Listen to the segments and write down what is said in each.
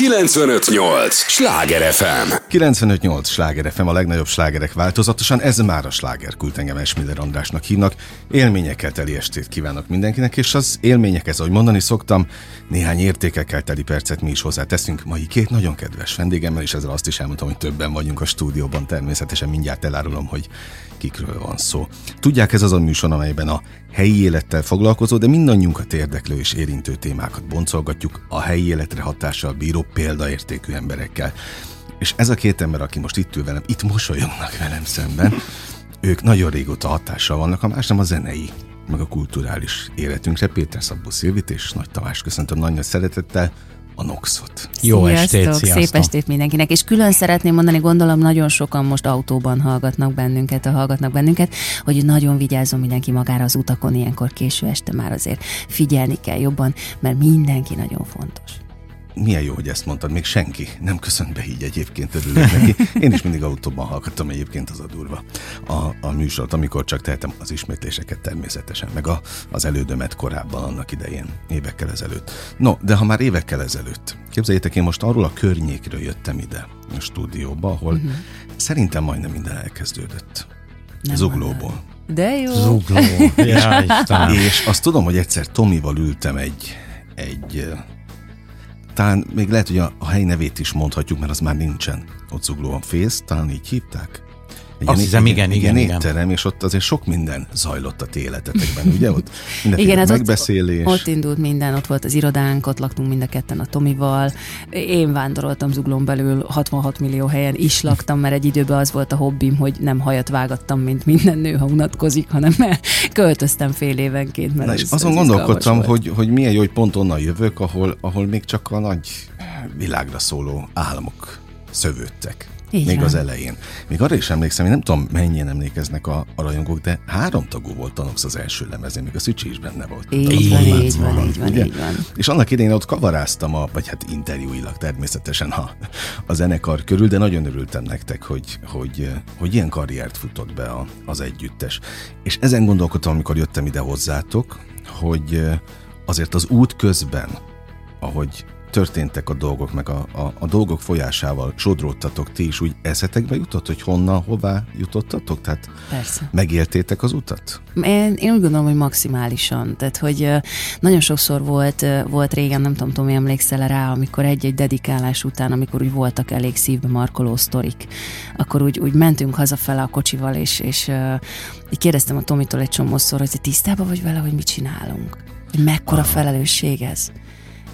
958! Sláger FM! 958! Sláger FM a legnagyobb slágerek változatosan, ez már a sláger kult engem Esmiller Andrásnak hívnak. Élményekkel teli estét kívánok mindenkinek, és az élményekhez, ahogy mondani szoktam, néhány értékekkel teli percet mi is hozzáteszünk mai két nagyon kedves vendégemmel, és ezzel azt is elmondtam, hogy többen vagyunk a stúdióban, természetesen mindjárt elárulom, hogy kikről van szó. Tudják, ez az a műsor, amelyben a helyi élettel foglalkozó, de mindannyiunkat érdeklő és érintő témákat boncolgatjuk a helyi életre hatással bíró példaértékű emberekkel. És ez a két ember, aki most itt ül velem, itt mosolyognak velem szemben, ők nagyon régóta hatással vannak, a más nem a zenei, meg a kulturális életünkre. Péter Szabó Szilvit és Nagy Tamás köszöntöm nagyon szeretettel a Noxot. Jó sziasztok, estét, sziasztok. Szép estét mindenkinek. És külön szeretném mondani, gondolom nagyon sokan most autóban hallgatnak bennünket, a hallgatnak bennünket, hogy nagyon vigyázzon mindenki magára az utakon, ilyenkor késő este már azért figyelni kell jobban, mert mindenki nagyon fontos. Milyen jó, hogy ezt mondtad, még senki nem köszönt be így egyébként, örülök neki. Én is mindig autóban hallgattam egyébként az a durva a, a műsort, amikor csak tehetem az ismétléseket természetesen, meg a, az elődömet korábban annak idején, évekkel ezelőtt. No, de ha már évekkel ezelőtt, képzeljétek, én most arról a környékről jöttem ide a stúdióba, ahol uh-huh. szerintem majdnem minden elkezdődött. Nem Zuglóból. De jó. Zugló. Ja. És azt tudom, hogy egyszer Tomival ültem egy, egy talán még lehet, hogy a, a hely nevét is mondhatjuk, mert az már nincsen. Ott zuglóan fész, talán így hívták. Egy Azt ilyen- hiszem, igen, igen, igen. étterem, és ott azért sok minden zajlott a ti életetekben, ugye? Ott Igen, ott, megbeszélés. ott indult minden, ott volt az irodánk, ott laktunk mind a ketten a Tomival. Én vándoroltam Zuglón belül 66 millió helyen is laktam, mert egy időben az volt a hobbim, hogy nem hajat vágattam, mint minden nő, ha unatkozik, hanem költöztem fél évenként. Mert Na és ez- azon ez gondolkodtam, hogy, hogy milyen jó, hogy pont onnan jövök, ahol, ahol még csak a nagy világra szóló álmok szövődtek. Így még van. az elején. Még arra is emlékszem, én nem tudom mennyien emlékeznek a, a rajongók, de három tagú volt a Nox az első lemezén, még a Szücsi is benne volt. Így van, Így van, van, így van, ugye? így van. És annak idején ott kavaráztam, a, vagy hát interjúilag természetesen a, a zenekar körül, de nagyon örültem nektek, hogy, hogy, hogy ilyen karriert futott be a, az együttes. És ezen gondolkodtam, amikor jöttem ide hozzátok, hogy azért az út közben, ahogy történtek a dolgok, meg a, a, a dolgok folyásával sodródtatok ti is, úgy eszetekbe jutott, hogy honnan, hová jutottatok? Tehát Persze. megéltétek az utat? Én, én úgy gondolom, hogy maximálisan. Tehát, hogy nagyon sokszor volt, volt régen, nem tudom, Tomi, emlékszel rá, amikor egy-egy dedikálás után, amikor úgy voltak elég szívbe markoló sztorik, akkor úgy, úgy mentünk hazafele a kocsival, és, és így kérdeztem a Tomitól egy csomószor, hogy te tisztában vagy vele, hogy mit csinálunk? Hogy mekkora felelősség ez?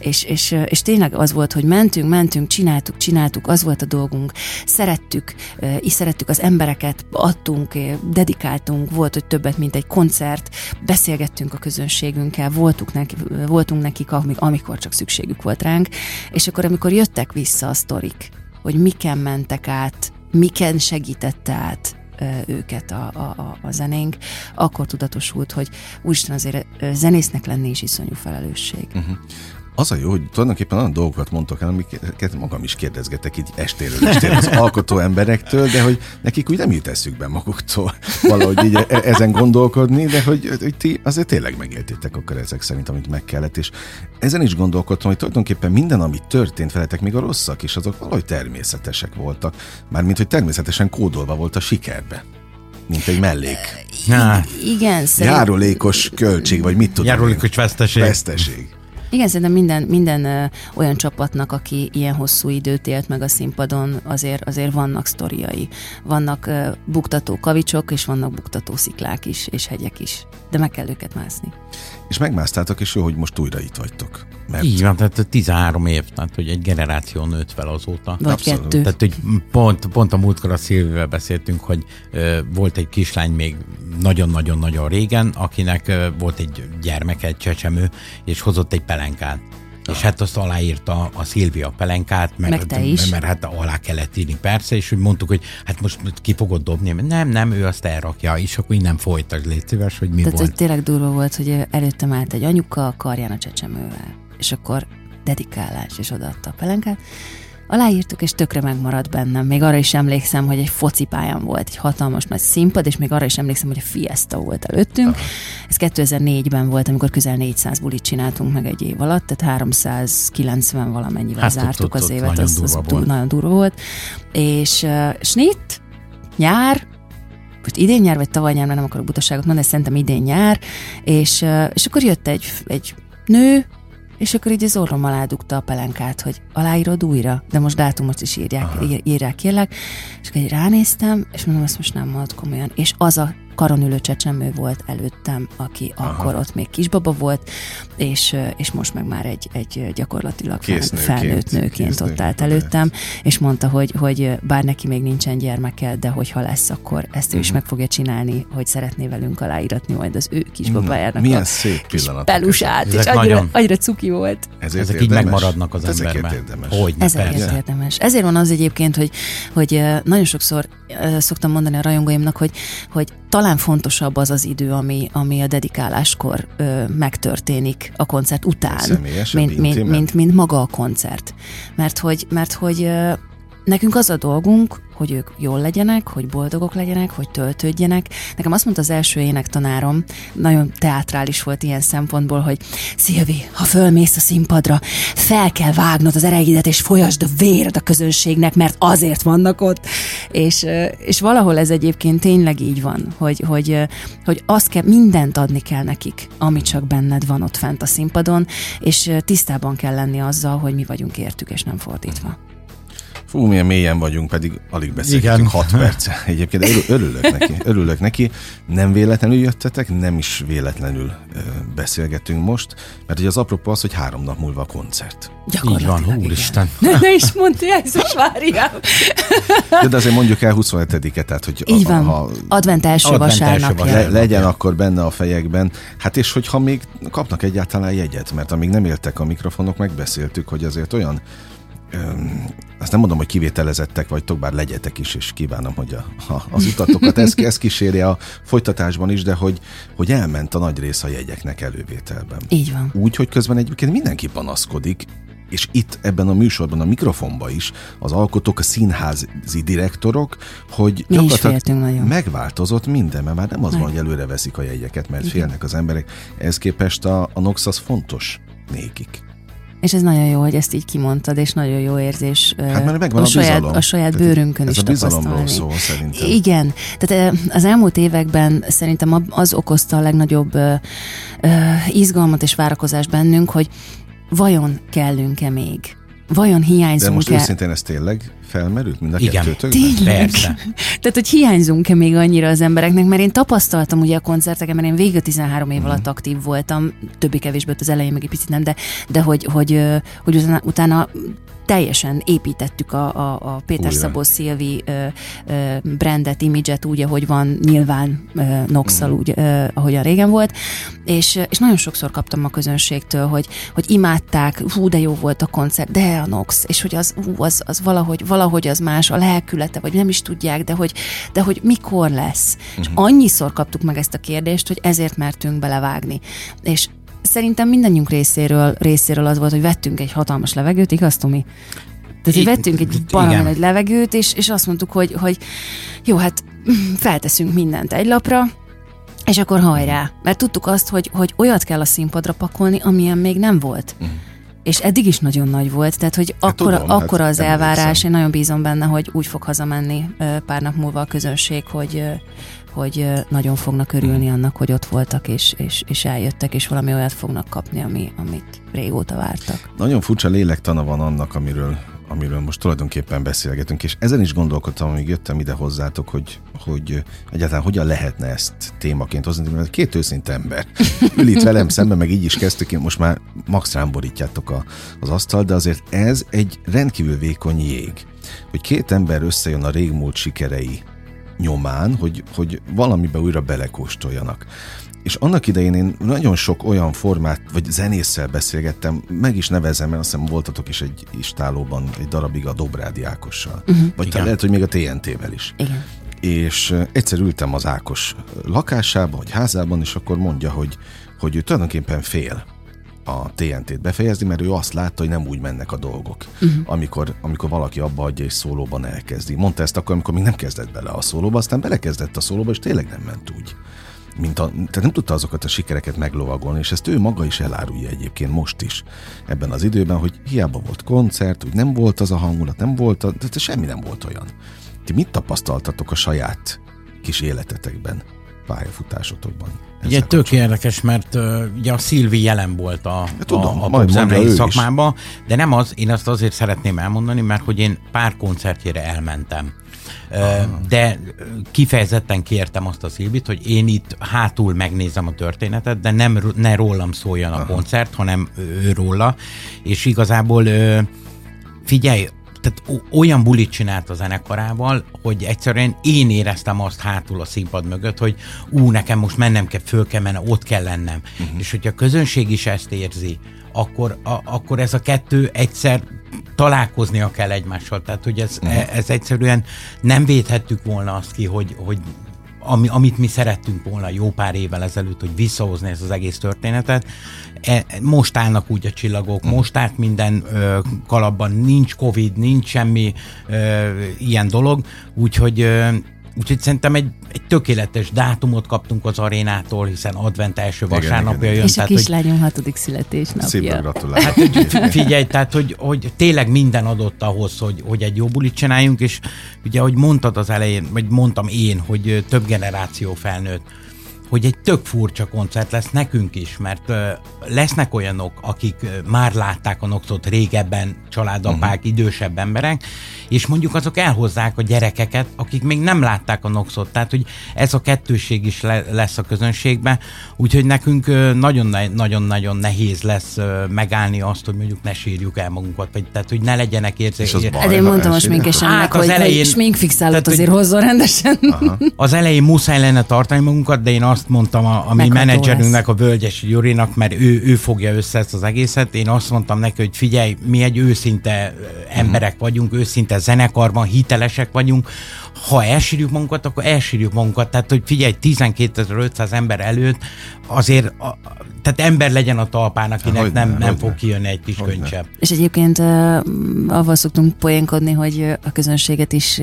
És, és, és tényleg az volt, hogy mentünk, mentünk, csináltuk, csináltuk, az volt a dolgunk, szerettük, és szerettük az embereket, adtunk, dedikáltunk, volt, hogy többet, mint egy koncert, beszélgettünk a közönségünkkel, voltunk, neki, voltunk nekik, amik- amikor csak szükségük volt ránk, és akkor, amikor jöttek vissza a sztorik, hogy miken mentek át, miken segítette át őket a, a, a, zenénk, akkor tudatosult, hogy úristen azért zenésznek lenni is iszonyú felelősség. Az a jó, hogy tulajdonképpen olyan dolgokat mondtok el, amiket magam is kérdezgetek így estéről estéről az alkotó emberektől, de hogy nekik úgy nem jut eszükbe maguktól valahogy így e- ezen gondolkodni, de hogy, hogy ti azért tényleg megéltétek akkor ezek szerint, amit meg kellett, és ezen is gondolkodtam, hogy tulajdonképpen minden, ami történt veletek, még a rosszak is, azok valahogy természetesek voltak, mármint, hogy természetesen kódolva volt a sikerbe, mint egy mellék. Na, Igen, szerint, Járulékos költség, vagy mit tudom. járulékos veszteség. Veszteség. Igen, szerintem minden, minden ö, olyan csapatnak, aki ilyen hosszú időt élt meg a színpadon, azért, azért vannak sztoriai. Vannak ö, buktató kavicsok, és vannak buktató sziklák is, és hegyek is. De meg kell őket mászni. És megmásztátok, és jó, hogy most újra itt vagytok. Mert Így van, tehát 13 év, tehát hogy egy generáció nőtt fel azóta. Vagy Abszolút. kettő. Tehát, hogy pont, pont a múltkor a Szilvivel beszéltünk, hogy ö, volt egy kislány még nagyon-nagyon-nagyon régen, akinek ö, volt egy gyermeke, egy csecsemő, és hozott egy pelenkát. És hát azt aláírta a Szilvia pelenkát, mert, Meg te is. mert hát alá kellett írni persze, és hogy mondtuk, hogy hát most ki fogod dobni, nem, nem, ő azt elrakja, és akkor innen folytasd, légy szíves, hogy mi Tehát, volt. tényleg durva volt, hogy előttem állt egy anyuka a karján a csecsemővel, és akkor dedikálás, és odaadta a pelenkát, Aláírtuk, és tökre megmaradt bennem. Még arra is emlékszem, hogy egy focipályán volt, egy hatalmas nagy színpad, és még arra is emlékszem, hogy a Fiesta volt előttünk. Aha. Ez 2004-ben volt, amikor közel 400 bulit csináltunk meg egy év alatt, tehát 390 valamennyivel hát, zártuk az évet. Nagyon az, az durva nagyon durva volt. És uh, snit, nyár, most idén nyár, vagy tavaly nyár, mert nem akarok butaságot mondani, szerintem idén nyár, és, és akkor jött egy, egy nő, és akkor így az orrom alá dugta a pelenkát, hogy aláírod újra, de most dátumot is írják, írják kérlek, és akkor így ránéztem, és mondom, ezt most nem mondod komolyan. És az a karonülő csecsemő volt előttem, aki Aha. akkor ott még kisbaba volt, és, és most meg már egy, egy gyakorlatilag Kész felnőtt nőként ott állt előttem, és mondta, hogy, hogy bár neki még nincsen gyermeke, de hogyha lesz, akkor ezt ő is mhm. meg fogja csinálni, hogy szeretné velünk aláíratni majd az ő kisbabájának Milyen a szép pillanat. Pelusát, és annyira, annyira cuki volt. Ezért Ezek érdemes. így megmaradnak az Ezeket emberben. Érdemes. Hogy, Ezeket persze. érdemes. Ezért van az egyébként, hogy, hogy nagyon sokszor szoktam mondani a rajongóimnak, hogy, hogy talán fontosabb az az idő, ami, ami a dedikáláskor ö, megtörténik a koncert után, mint, mint, mint, mint maga a koncert. Mert hogy, mert hogy ö, nekünk az a dolgunk, hogy ők jól legyenek, hogy boldogok legyenek, hogy töltődjenek. Nekem azt mondta az első énektanárom, nagyon teátrális volt ilyen szempontból, hogy Szilvi, ha fölmész a színpadra, fel kell vágnod az ereidet, és folyasd a véred a közönségnek, mert azért vannak ott. És, és valahol ez egyébként tényleg így van, hogy, hogy, hogy azt kell, mindent adni kell nekik, ami csak benned van ott fent a színpadon, és tisztában kell lenni azzal, hogy mi vagyunk értük, és nem fordítva. Fú, milyen mélyen vagyunk, pedig alig beszélgetünk 6 perce. Egyébként örülök neki, örülök neki. Nem véletlenül jöttetek, nem is véletlenül ö, beszélgetünk most, mert ugye az apropó az, hogy három nap múlva a koncert. Így van, úristen. Ne, ne is mondta, Jézus várjál. De, de azért mondjuk el 27-e, tehát hogy Így van, ha, advent első advent vasárnap. Első le, legyen akkor benne a fejekben. Hát és hogyha még kapnak egyáltalán jegyet, mert amíg nem éltek a mikrofonok, megbeszéltük, hogy azért olyan azt nem mondom, hogy kivételezettek vagytok, bár legyetek is, és kívánom, hogy a, a, az utatokat ez, ez kísérje a folytatásban is, de hogy, hogy elment a nagy rész a jegyeknek elővételben. Így van. Úgy, hogy közben egyébként mindenki panaszkodik, és itt ebben a műsorban, a mikrofonban is az alkotók, a színházi direktorok, hogy Mi gyakorlatilag megváltozott minden, mert már nem az van, hogy előre veszik a jegyeket, mert Igen. félnek az emberek. Ez képest a, a Nox az fontos nékik. És ez nagyon jó, hogy ezt így kimondtad, és nagyon jó érzés hát, mert megvan a, a, saját, a saját bőrünkön ez is a bizalomról szól szerintem. Igen. Tehát az elmúlt években szerintem az okozta a legnagyobb izgalmat és várakozást bennünk, hogy vajon kellünk-e még? Vajon hiányzunk-e? De most őszintén ez tényleg felmerült mind a Igen. Tényleg? Persze. Tehát, hogy hiányzunk-e még annyira az embereknek, mert én tapasztaltam ugye a koncerteken, mert én végig 13 év mm. alatt aktív voltam, többé-kevésbé az elején meg egy picit nem, de, de hogy, hogy, hogy utána, utána teljesen építettük a, a, a Péter Újra. Szabó Szilvi ö, ö, brandet, imidzset úgy, ahogy van, nyilván ö, Noxal mm. úgy, ö, ahogyan régen volt, és, és nagyon sokszor kaptam a közönségtől, hogy, hogy imádták, hú, de jó volt a koncert, de a Nox, és hogy az, hú, az, az valahogy, valahogy az más, a lelkülete, vagy nem is tudják, de hogy, de hogy mikor lesz. Mm. És mhm. annyiszor kaptuk meg ezt a kérdést, hogy ezért mertünk belevágni. És szerintem mindannyiunk részéről, részéről az volt, hogy vettünk egy hatalmas levegőt, igaz, Tomi? Tehát, hogy vettünk egy baromi nagy levegőt, és, és azt mondtuk, hogy, hogy jó, hát felteszünk mindent egy lapra, és akkor hajrá. Mert tudtuk azt, hogy, hogy olyat kell a színpadra pakolni, amilyen még nem volt. Mm. És eddig is nagyon nagy volt, tehát hogy hát akkora, tudom, akkora hát az elvárás, én nagyon bízom benne, hogy úgy fog hazamenni pár nap múlva a közönség, hogy, hogy nagyon fognak örülni annak, hogy ott voltak, és, és, és eljöttek, és valami olyat fognak kapni, ami, amit régóta vártak. Nagyon furcsa lélektana van annak, amiről amiről most tulajdonképpen beszélgetünk, és ezen is gondolkodtam, amíg jöttem ide hozzátok, hogy, hogy egyáltalán hogyan lehetne ezt témaként hozni, mert két őszinte ember ül itt velem szemben, meg így is kezdtük, én most már max borítjátok a, az asztal, de azért ez egy rendkívül vékony jég, hogy két ember összejön a régmúlt sikerei nyomán, hogy, hogy valamibe újra belekóstoljanak. És annak idején én nagyon sok olyan formát, vagy zenésszel beszélgettem, meg is nevezem, mert azt hiszem voltatok is egy istálóban egy darabig a Dobrádi Ákossal. Uh-huh. Vagy talán lehet, hogy még a TNT-vel is. Igen. És egyszer ültem az Ákos lakásában, vagy házában, és akkor mondja, hogy, hogy ő tulajdonképpen fél a TNT-t befejezni, mert ő azt látta, hogy nem úgy mennek a dolgok, uh-huh. amikor, amikor valaki abba hagyja és szólóban elkezdi. Mondta ezt akkor, amikor még nem kezdett bele a szólóba, aztán belekezdett a szólóba, és tényleg nem ment úgy. Mint a, tehát nem tudta azokat a sikereket meglovagolni, és ezt ő maga is elárulja egyébként most is ebben az időben, hogy hiába volt koncert, úgy nem volt az a hangulat, nem volt, a, de semmi nem volt olyan. Ti mit tapasztaltatok a saját kis életetekben, pályafutásotokban? Ugye tök érdekes, mert uh, ugye a Szilvi jelen volt a, Ja, tudom, a, a is. szakmában, de nem az, én azt azért szeretném elmondani, mert hogy én pár koncertjére elmentem. De kifejezetten kértem azt a Szilvit, hogy én itt hátul megnézem a történetet, de nem ne rólam szóljon a koncert, hanem ő róla, és igazából figyelj, tehát olyan bulit csinált a zenekarával, hogy egyszerűen én éreztem azt hátul a színpad mögött, hogy ú, nekem most mennem kell, föl kell mennem, ott kell lennem. Uh-huh. És hogyha a közönség is ezt érzi, akkor, a, akkor ez a kettő egyszer találkoznia kell egymással. Tehát, hogy ez, uh-huh. ez egyszerűen nem védhettük volna azt ki, hogy, hogy ami, amit mi szerettünk volna jó pár évvel ezelőtt, hogy visszahozni ezt az egész történetet. E, most állnak úgy a csillagok, most állt minden ö, kalapban, nincs Covid, nincs semmi ö, ilyen dolog, úgyhogy ö, Úgyhogy szerintem egy, egy tökéletes dátumot kaptunk az arénától, hiszen advent első Igen, vasárnapja igen. jön. És a tehát, hogy- kislányom hatodik születésnapja. Szépen gratulálok. Hát, hogy figyelj, tehát, hogy, hogy tényleg minden adott ahhoz, hogy, hogy egy jó bulit csináljunk, és ugye, ahogy mondtad az elején, vagy mondtam én, hogy több generáció felnőtt, hogy egy tök furcsa koncert lesz nekünk is, mert ö, lesznek olyanok, akik ö, már látták a Noxot régebben, családapák, uh-huh. idősebb emberek, és mondjuk azok elhozzák a gyerekeket, akik még nem látták a Noxot. Tehát, hogy ez a kettőség is le, lesz a közönségben, úgyhogy nekünk ö, nagyon- nagyon-nagyon nehéz lesz ö, megállni azt, hogy mondjuk ne sírjuk el magunkat, vagy tehát, hogy ne legyenek És az érzékenyek. baj. Hát mondtam a sminkesemnek, Hát az hogy, elején- hogy sminkfixálót tehát, hogy- azért hozzon rendesen. Az elején muszáj lenne tartani magunkat, de én azt mondtam a, a mi menedzserünknek, a Völgyes Gyurinak, mert ő, ő fogja össze ezt az egészet. Én azt mondtam neki, hogy figyelj, mi egy őszinte emberek vagyunk, őszinte zenekarban, hitelesek vagyunk. Ha elsírjuk magunkat, akkor elsírjuk magunkat. Tehát, hogy figyelj, 12.500 ember előtt azért, a, tehát ember legyen a talpán, akinek Hogyne, nem, nem hogyne. fog kijönni egy kis könycsepp. És egyébként uh, avval szoktunk poénkodni, hogy a közönséget is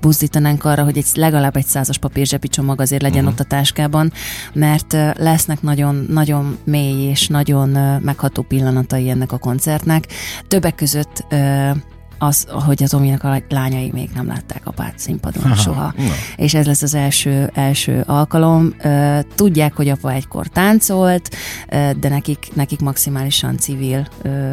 buzdítanánk arra, hogy egy legalább egy százas papírzsepi csomag azért legyen uh-huh. ott a táskában, mert uh, lesznek nagyon, nagyon mély és nagyon uh, megható pillanatai ennek a koncertnek. Többek között uh, az, hogy az Ominak a lányai még nem látták apát színpadon Aha. soha. Na. És ez lesz az első, első alkalom. Tudják, hogy apa egykor táncolt, de nekik, nekik maximálisan civil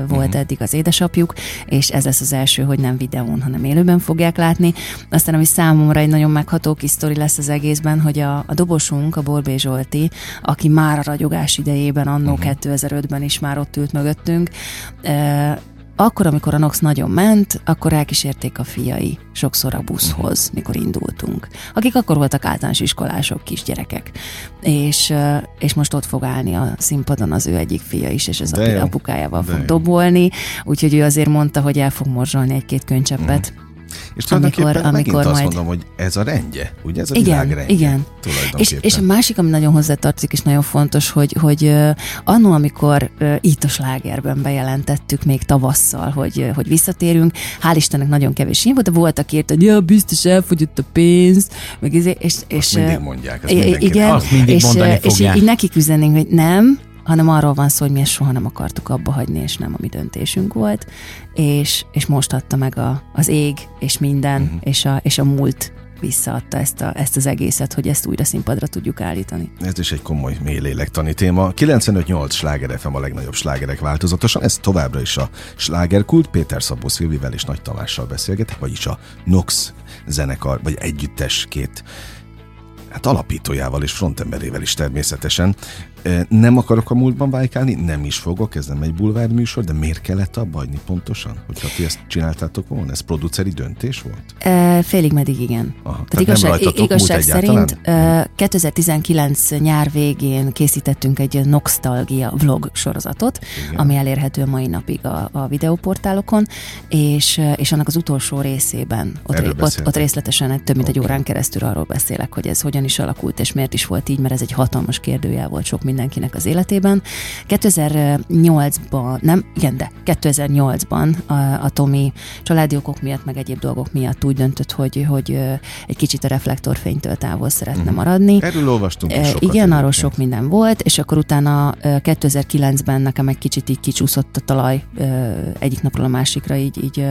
volt Mhm. eddig az édesapjuk, és ez lesz az első, hogy nem videón, hanem élőben fogják látni. Aztán, ami számomra egy nagyon megható kis sztori lesz az egészben, hogy a, a dobosunk, a Borbé Zsolti, aki már a ragyogás idejében, annó Mhm. 2005-ben is már ott ült mögöttünk, akkor, amikor a Nox nagyon ment, akkor elkísérték a fiai sokszor a buszhoz, Mhm. mikor indultunk. Akik akkor voltak általános iskolások, kisgyerekek. És, és most ott fog állni a színpadon az ő egyik fia is, és ez De a jó, apukájával de fog jó. dobolni, úgyhogy ő azért mondta, hogy el fog morzsolni egy-két könycseppet. És tulajdonképpen Amikor- amikor, azt majd- mondom, hogy ez a rendje, ugye ez a Igen, világ rendje. igen. És, és a másik, ami nagyon hozzátartozik, és nagyon fontos, hogy, hogy uh, annó, amikor uh, itt a slágerben bejelentettük még tavasszal, hogy, uh, hogy visszatérünk, hál' Istennek nagyon kevés ilyen volt, de voltak írt, hogy ja, biztos elfogyott a pénz, meg izé, és, és Azt mindig mondják, ezt igen, Azt mindig és, és fogják. így nekik üzennénk, hogy nem, hanem arról van szó, hogy mi ezt soha nem akartuk abba hagyni, és nem a mi döntésünk volt, és, és most adta meg a, az ég, és minden, Mhm. és, a, és a múlt visszaadta ezt, a, ezt az egészet, hogy ezt újra színpadra tudjuk állítani. Ez is egy komoly mély lélektani téma. 95-8 sláger FM a legnagyobb slágerek változatosan. Ez továbbra is a slágerkult. Péter Szabó Szilvivel és Nagy Tamással beszélgetek, vagyis a Nox zenekar, vagy együttes két hát alapítójával és frontemberével is természetesen. Nem akarok a múltban vájkálni, nem is fogok, ez nem egy bulvár műsor, de miért kellett abba hagyni pontosan? Hogyha ti ezt csináltátok volna, ez produceri döntés volt? E, félig meddig igen. Aha, Tehát igazság, rajtatok múlt igazság egyáltalán? szerint e, 2019 nyár végén készítettünk egy Nostalgia vlog sorozatot, Igen. ami elérhető a mai napig a, a videóportálokon, és, és annak az utolsó részében, ott, Erről ott, ott részletesen egy több mint egy Oké. órán keresztül arról beszélek, hogy ez hogyan is alakult, és miért is volt így, mert ez egy hatalmas kérdőjel volt sok mindenkinek az életében. 2008-ban, nem, igen, de 2008-ban a, a Tomi családi okok miatt, meg egyéb dolgok miatt úgy döntött, hogy, hogy egy kicsit a reflektorfénytől távol szeretne uh-huh. maradni. Erről olvastunk is sokat. Igen, arról sok minden volt, és akkor utána 2009-ben nekem egy kicsit így kicsúszott a talaj egyik napról a másikra, így, így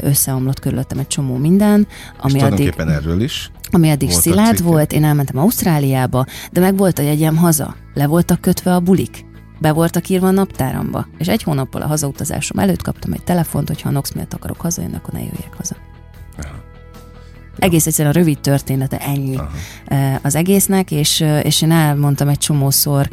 összeomlott körülöttem egy csomó minden. Ami és addig, erről is ami eddig szilárd volt, én elmentem Ausztráliába, de meg volt a jegyem haza. Le voltak kötve a bulik. Be voltak írva a naptáramba. És egy hónappal a hazautazásom előtt kaptam egy telefont, hogy ha a NOX miatt akarok hazajönni, akkor ne jöjjek haza. Egész egyszerűen a rövid története ennyi Aha. az egésznek, és, és én elmondtam egy csomószor,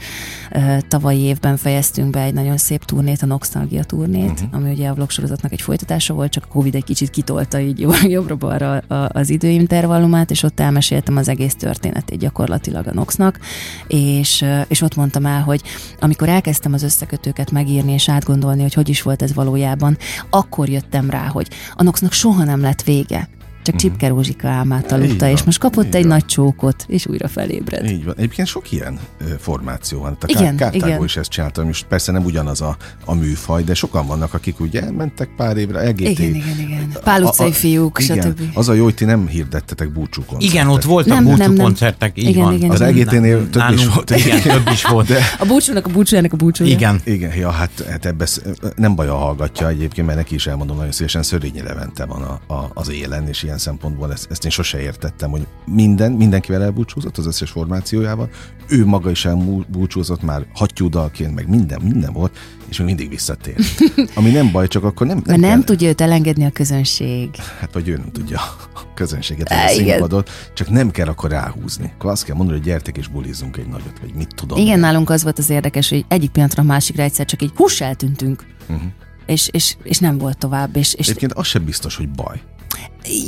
tavalyi évben fejeztünk be egy nagyon szép turnét, a Nostalgia turnét, uh-huh. ami ugye a vlogsorozatnak egy folytatása volt, csak a Covid egy kicsit kitolta így jobbra-balra az időintervallumát, és ott elmeséltem az egész történetét gyakorlatilag a Noxnak, és, és ott mondtam el, hogy amikor elkezdtem az összekötőket megírni és átgondolni, hogy hogy is volt ez valójában, akkor jöttem rá, hogy a Noxnak soha nem lett vége csak uh-huh. Csipke Rózsika álmát aludta, és most kapott egy van. nagy csókot, és újra felébred. Így van. Egyébként sok ilyen formáció van. A igen, Kártágó igen. is ezt csinálta, most persze nem ugyanaz a, a műfaj, de sokan vannak, akik ugye elmentek pár évre, LGT. Igen, igen, igen. Pál utcai fiúk, igen, stb. Az a jó, hogy ti nem hirdettetek búcsú koncertet. Igen, ott voltak nem, búcsú nem, nem. koncertek, így igen, van. Igen, az LGT-nél több is volt. Igen, több is volt. De... A búcsúnak a búcsújának a búcsúja. Igen. Igen, ja, hát, hát ebbe nem baj, a hallgatja egyébként, mert neki is elmondom nagyon szívesen, Szörényi Levente van a, a, az élen, és ilyen szempontból ezt, ezt én sose értettem, hogy minden, mindenkivel elbúcsúzott az összes formációjával, ő maga is elbúcsúzott már hattyúdalként, meg minden, minden volt, és még mindig visszatér. Ami nem baj, csak akkor nem... Nem, nem tudja őt elengedni a közönség. Hát, vagy ő nem tudja a közönséget, a színpadot, csak nem kell akkor ráhúzni. Akkor azt kell mondani, hogy gyertek és bulizzunk egy nagyot, vagy mit tudom. Igen, nálunk az volt az érdekes, hogy egyik pillanatra a másikra egyszer csak így hús eltűntünk. Uh-huh. És, és, és nem volt tovább. És, és... Egyébként az sem biztos, hogy baj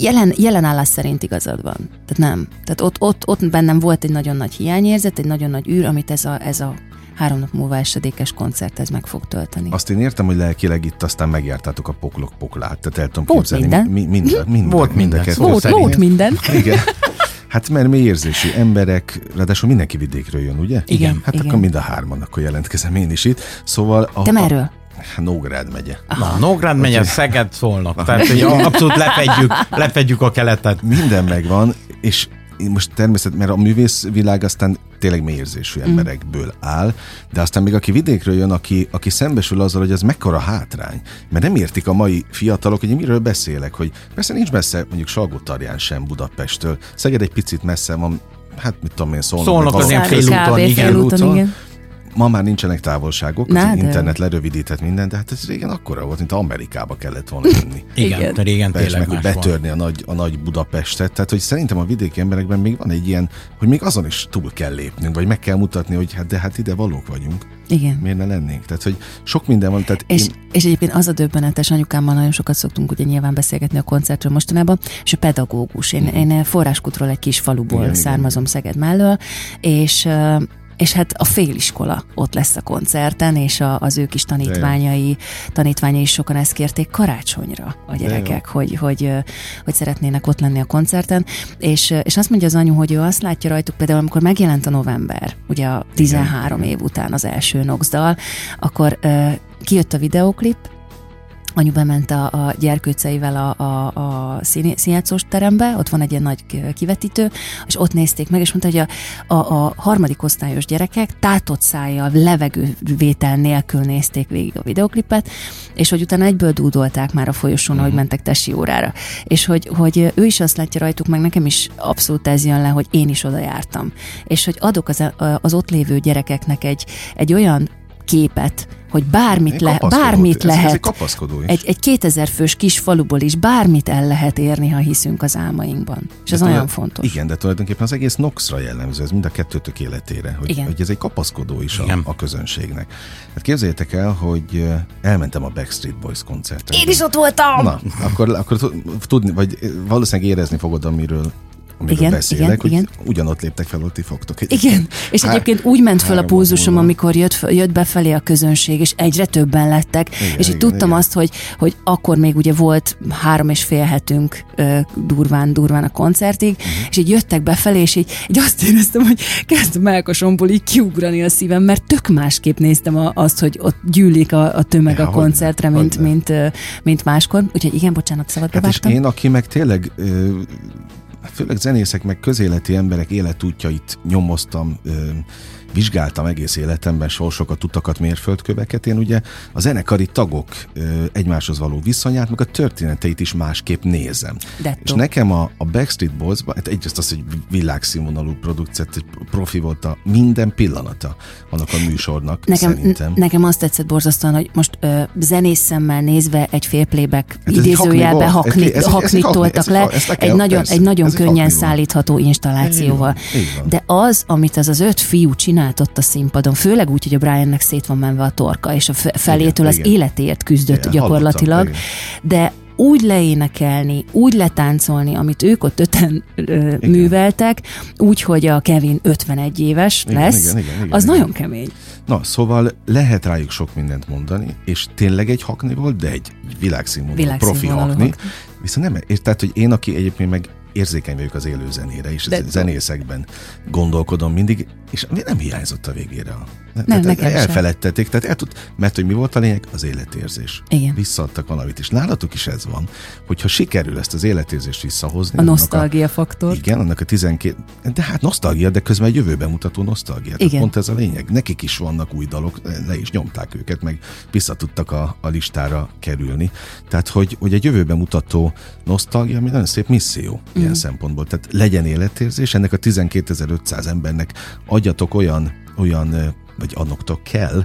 jelen, jelen állás szerint igazad van. Tehát nem. Tehát ott, ott, ott bennem volt egy nagyon nagy hiányérzet, egy nagyon nagy űr, amit ez a, ez a három nap múlva esedékes koncert ez meg fog tölteni. Azt én értem, hogy lelkileg itt aztán megjártátok a poklok poklát, tehát el tudom volt képzelni. Minden. Mi, minden, minden, volt minden. Volt, volt minden. Igen. Hát mert mély érzésű emberek, ráadásul mindenki vidékről jön, ugye? Igen. Hát igen. akkor mind a hárman, akkor jelentkezem én is itt. Szóval... A, Te merről? Nógrád megye. Na, Nógrád megye. Szeged szólnak. Tehát, hogy abszolút lefedjük, lefedjük a keletet. Minden megvan, és most természetesen, mert a művészvilág aztán tényleg mélyérzésű mm. emberekből áll, de aztán még aki vidékről jön, aki, aki szembesül azzal, hogy ez mekkora hátrány, mert nem értik a mai fiatalok, hogy miről beszélek, hogy persze nincs messze mondjuk Salgótarján sem Budapesttől, Szeged egy picit messze van, hát mit tudom én, szólnak. Szólnak az ilyen félúton, igen. Félúton, igen ma már nincsenek távolságok, Na, az de... internet lerövidített minden, de hát ez régen akkora volt, mint Amerikába kellett volna jönni. Igen, Igen. régen Persze, tényleg meg, hogy betörni a nagy, a nagy Budapestet, tehát hogy szerintem a vidéki emberekben még van egy ilyen, hogy még azon is túl kell lépnünk, vagy meg kell mutatni, hogy hát de hát ide valók vagyunk. Igen. Miért ne lennénk? Tehát, hogy sok minden van. Tehát és, én... és egyébként az a döbbenetes, anyukámmal nagyon sokat szoktunk ugye nyilván beszélgetni a koncertről mostanában, és a pedagógus. Én, uh-huh. én forráskutról egy kis faluból igen, származom igen. Szeged mellől, és és hát a féliskola ott lesz a koncerten, és a, az ő kis tanítványai, tanítványai is sokan ezt kérték karácsonyra a gyerekek, hogy, hogy, hogy szeretnének ott lenni a koncerten, és, és azt mondja az anyu, hogy ő azt látja rajtuk, például amikor megjelent a november, ugye a 13 év után az első Nox dal, akkor kijött a videoklip, anyu bement a, a gyerkőceivel a, a, a színjátszós terembe, ott van egy ilyen nagy kivetítő, és ott nézték meg, és mondta, hogy a, a, a harmadik osztályos gyerekek tátott szájjal, levegővétel nélkül nézték végig a videoklipet, és hogy utána egyből dúdolták már a folyosón, mm. hogy mentek tesi órára. És hogy, hogy ő is azt látja rajtuk, meg nekem is abszolút ez jön le, hogy én is oda jártam. És hogy adok az, az ott lévő gyerekeknek egy, egy olyan képet, hogy bármit, le, bármit lehet. Ez, ez egy, egy, egy 2000 fős kis faluból is bármit el lehet érni, ha hiszünk az álmainkban. És de ez olyan fontos. Igen, de tulajdonképpen az egész Noxra jellemző, ez mind a kettőtök életére, hogy, igen. hogy ez egy kapaszkodó is a, a közönségnek. Hát képzeljétek el, hogy elmentem a Backstreet Boys koncertre. Én is ott voltam! Na, akkor, akkor tudni, vagy valószínűleg érezni fogod, amiről amiről Igen, beszélek, igen, hogy igen. ugyanott léptek fel, ott ti fogtok. Igen, és Há- egyébként úgy ment föl a pulzusom, amikor jött, jött befelé a közönség, és egyre többen lettek, Igen, és így igen, tudtam igen. azt, hogy, hogy akkor még ugye volt három és fél hetünk durván, durván a koncertig, Mhm. és így jöttek befelé, és így, így azt éreztem, hogy kezd a melkasomból így kiugrani a szívem, mert tök másképp néztem a, azt, hogy ott gyűlik a, a tömeg Ja, a hogyne, koncertre, mint, hogyne. mint, ö, mint máskor. Úgyhogy igen, bocsánat, szabad Hát és én, aki meg tényleg, ö, főleg zenészek, meg közéleti emberek életútjait nyomoztam, vizsgáltam egész életemben sorsokat, utakat, mérföldköveket. Én ugye a zenekari tagok egymáshoz való viszonyát, meg a történeteit is másképp nézem. Dettó. És nekem a, a Backstreet boys hát egyrészt az, hogy világszínvonalú produkció, egy profi volt a minden pillanata annak a műsornak, Nekem, szerintem. nekem azt tetszett borzasztóan, hogy most ö, zenész szemmel nézve egy fél playback Hát idézőjelbe haknit, Ez ez haknit toltak le, egy nagyon, persze, egy nagyon könnyen szállítható installációval. De az, amit az az öt fiú csinált ott a színpadon, főleg úgy, hogy a Briannek szét van menve a torka, és a fe- felétől az igen. életéért küzdött Igen, gyakorlatilag, hallottam, de úgy leénekelni, úgy letáncolni, amit ők ott öten ö, műveltek, úgy, hogy a Kevin 51 éves Igen, lesz, igen, igen, igen, az igen. nagyon kemény. Na, szóval lehet rájuk sok mindent mondani, és tényleg egy hakni volt, de egy világszínvonalú, profi hakni. Viszont nem, és tehát, hogy én, aki egyébként meg érzékeny vagyok az élő zenére, és De- zenészekben gondolkodom mindig, és nem hiányzott a végére. a- Nem, tehát nekem sem. elfeledtették, tehát el tud, mert hogy mi volt a lényeg? Az életérzés. Igen. Visszaadtak valamit, és nálatok is ez van, hogyha sikerül ezt az életérzést visszahozni. A nosztalgia faktor. igen, annak a 12, de hát nosztalgia, de közben egy jövőben mutató nosztalgia. Tehát Igen. Pont ez a lényeg. Nekik is vannak új dalok, le is nyomták őket, meg vissza tudtak a, a listára kerülni. Tehát, hogy, hogy egy jövőben mutató nosztalgia, ami nagyon szép misszió Mm. ilyen szempontból. Tehát legyen életérzés, ennek a 12.500 embernek adjatok olyan, olyan vagy annoktok kell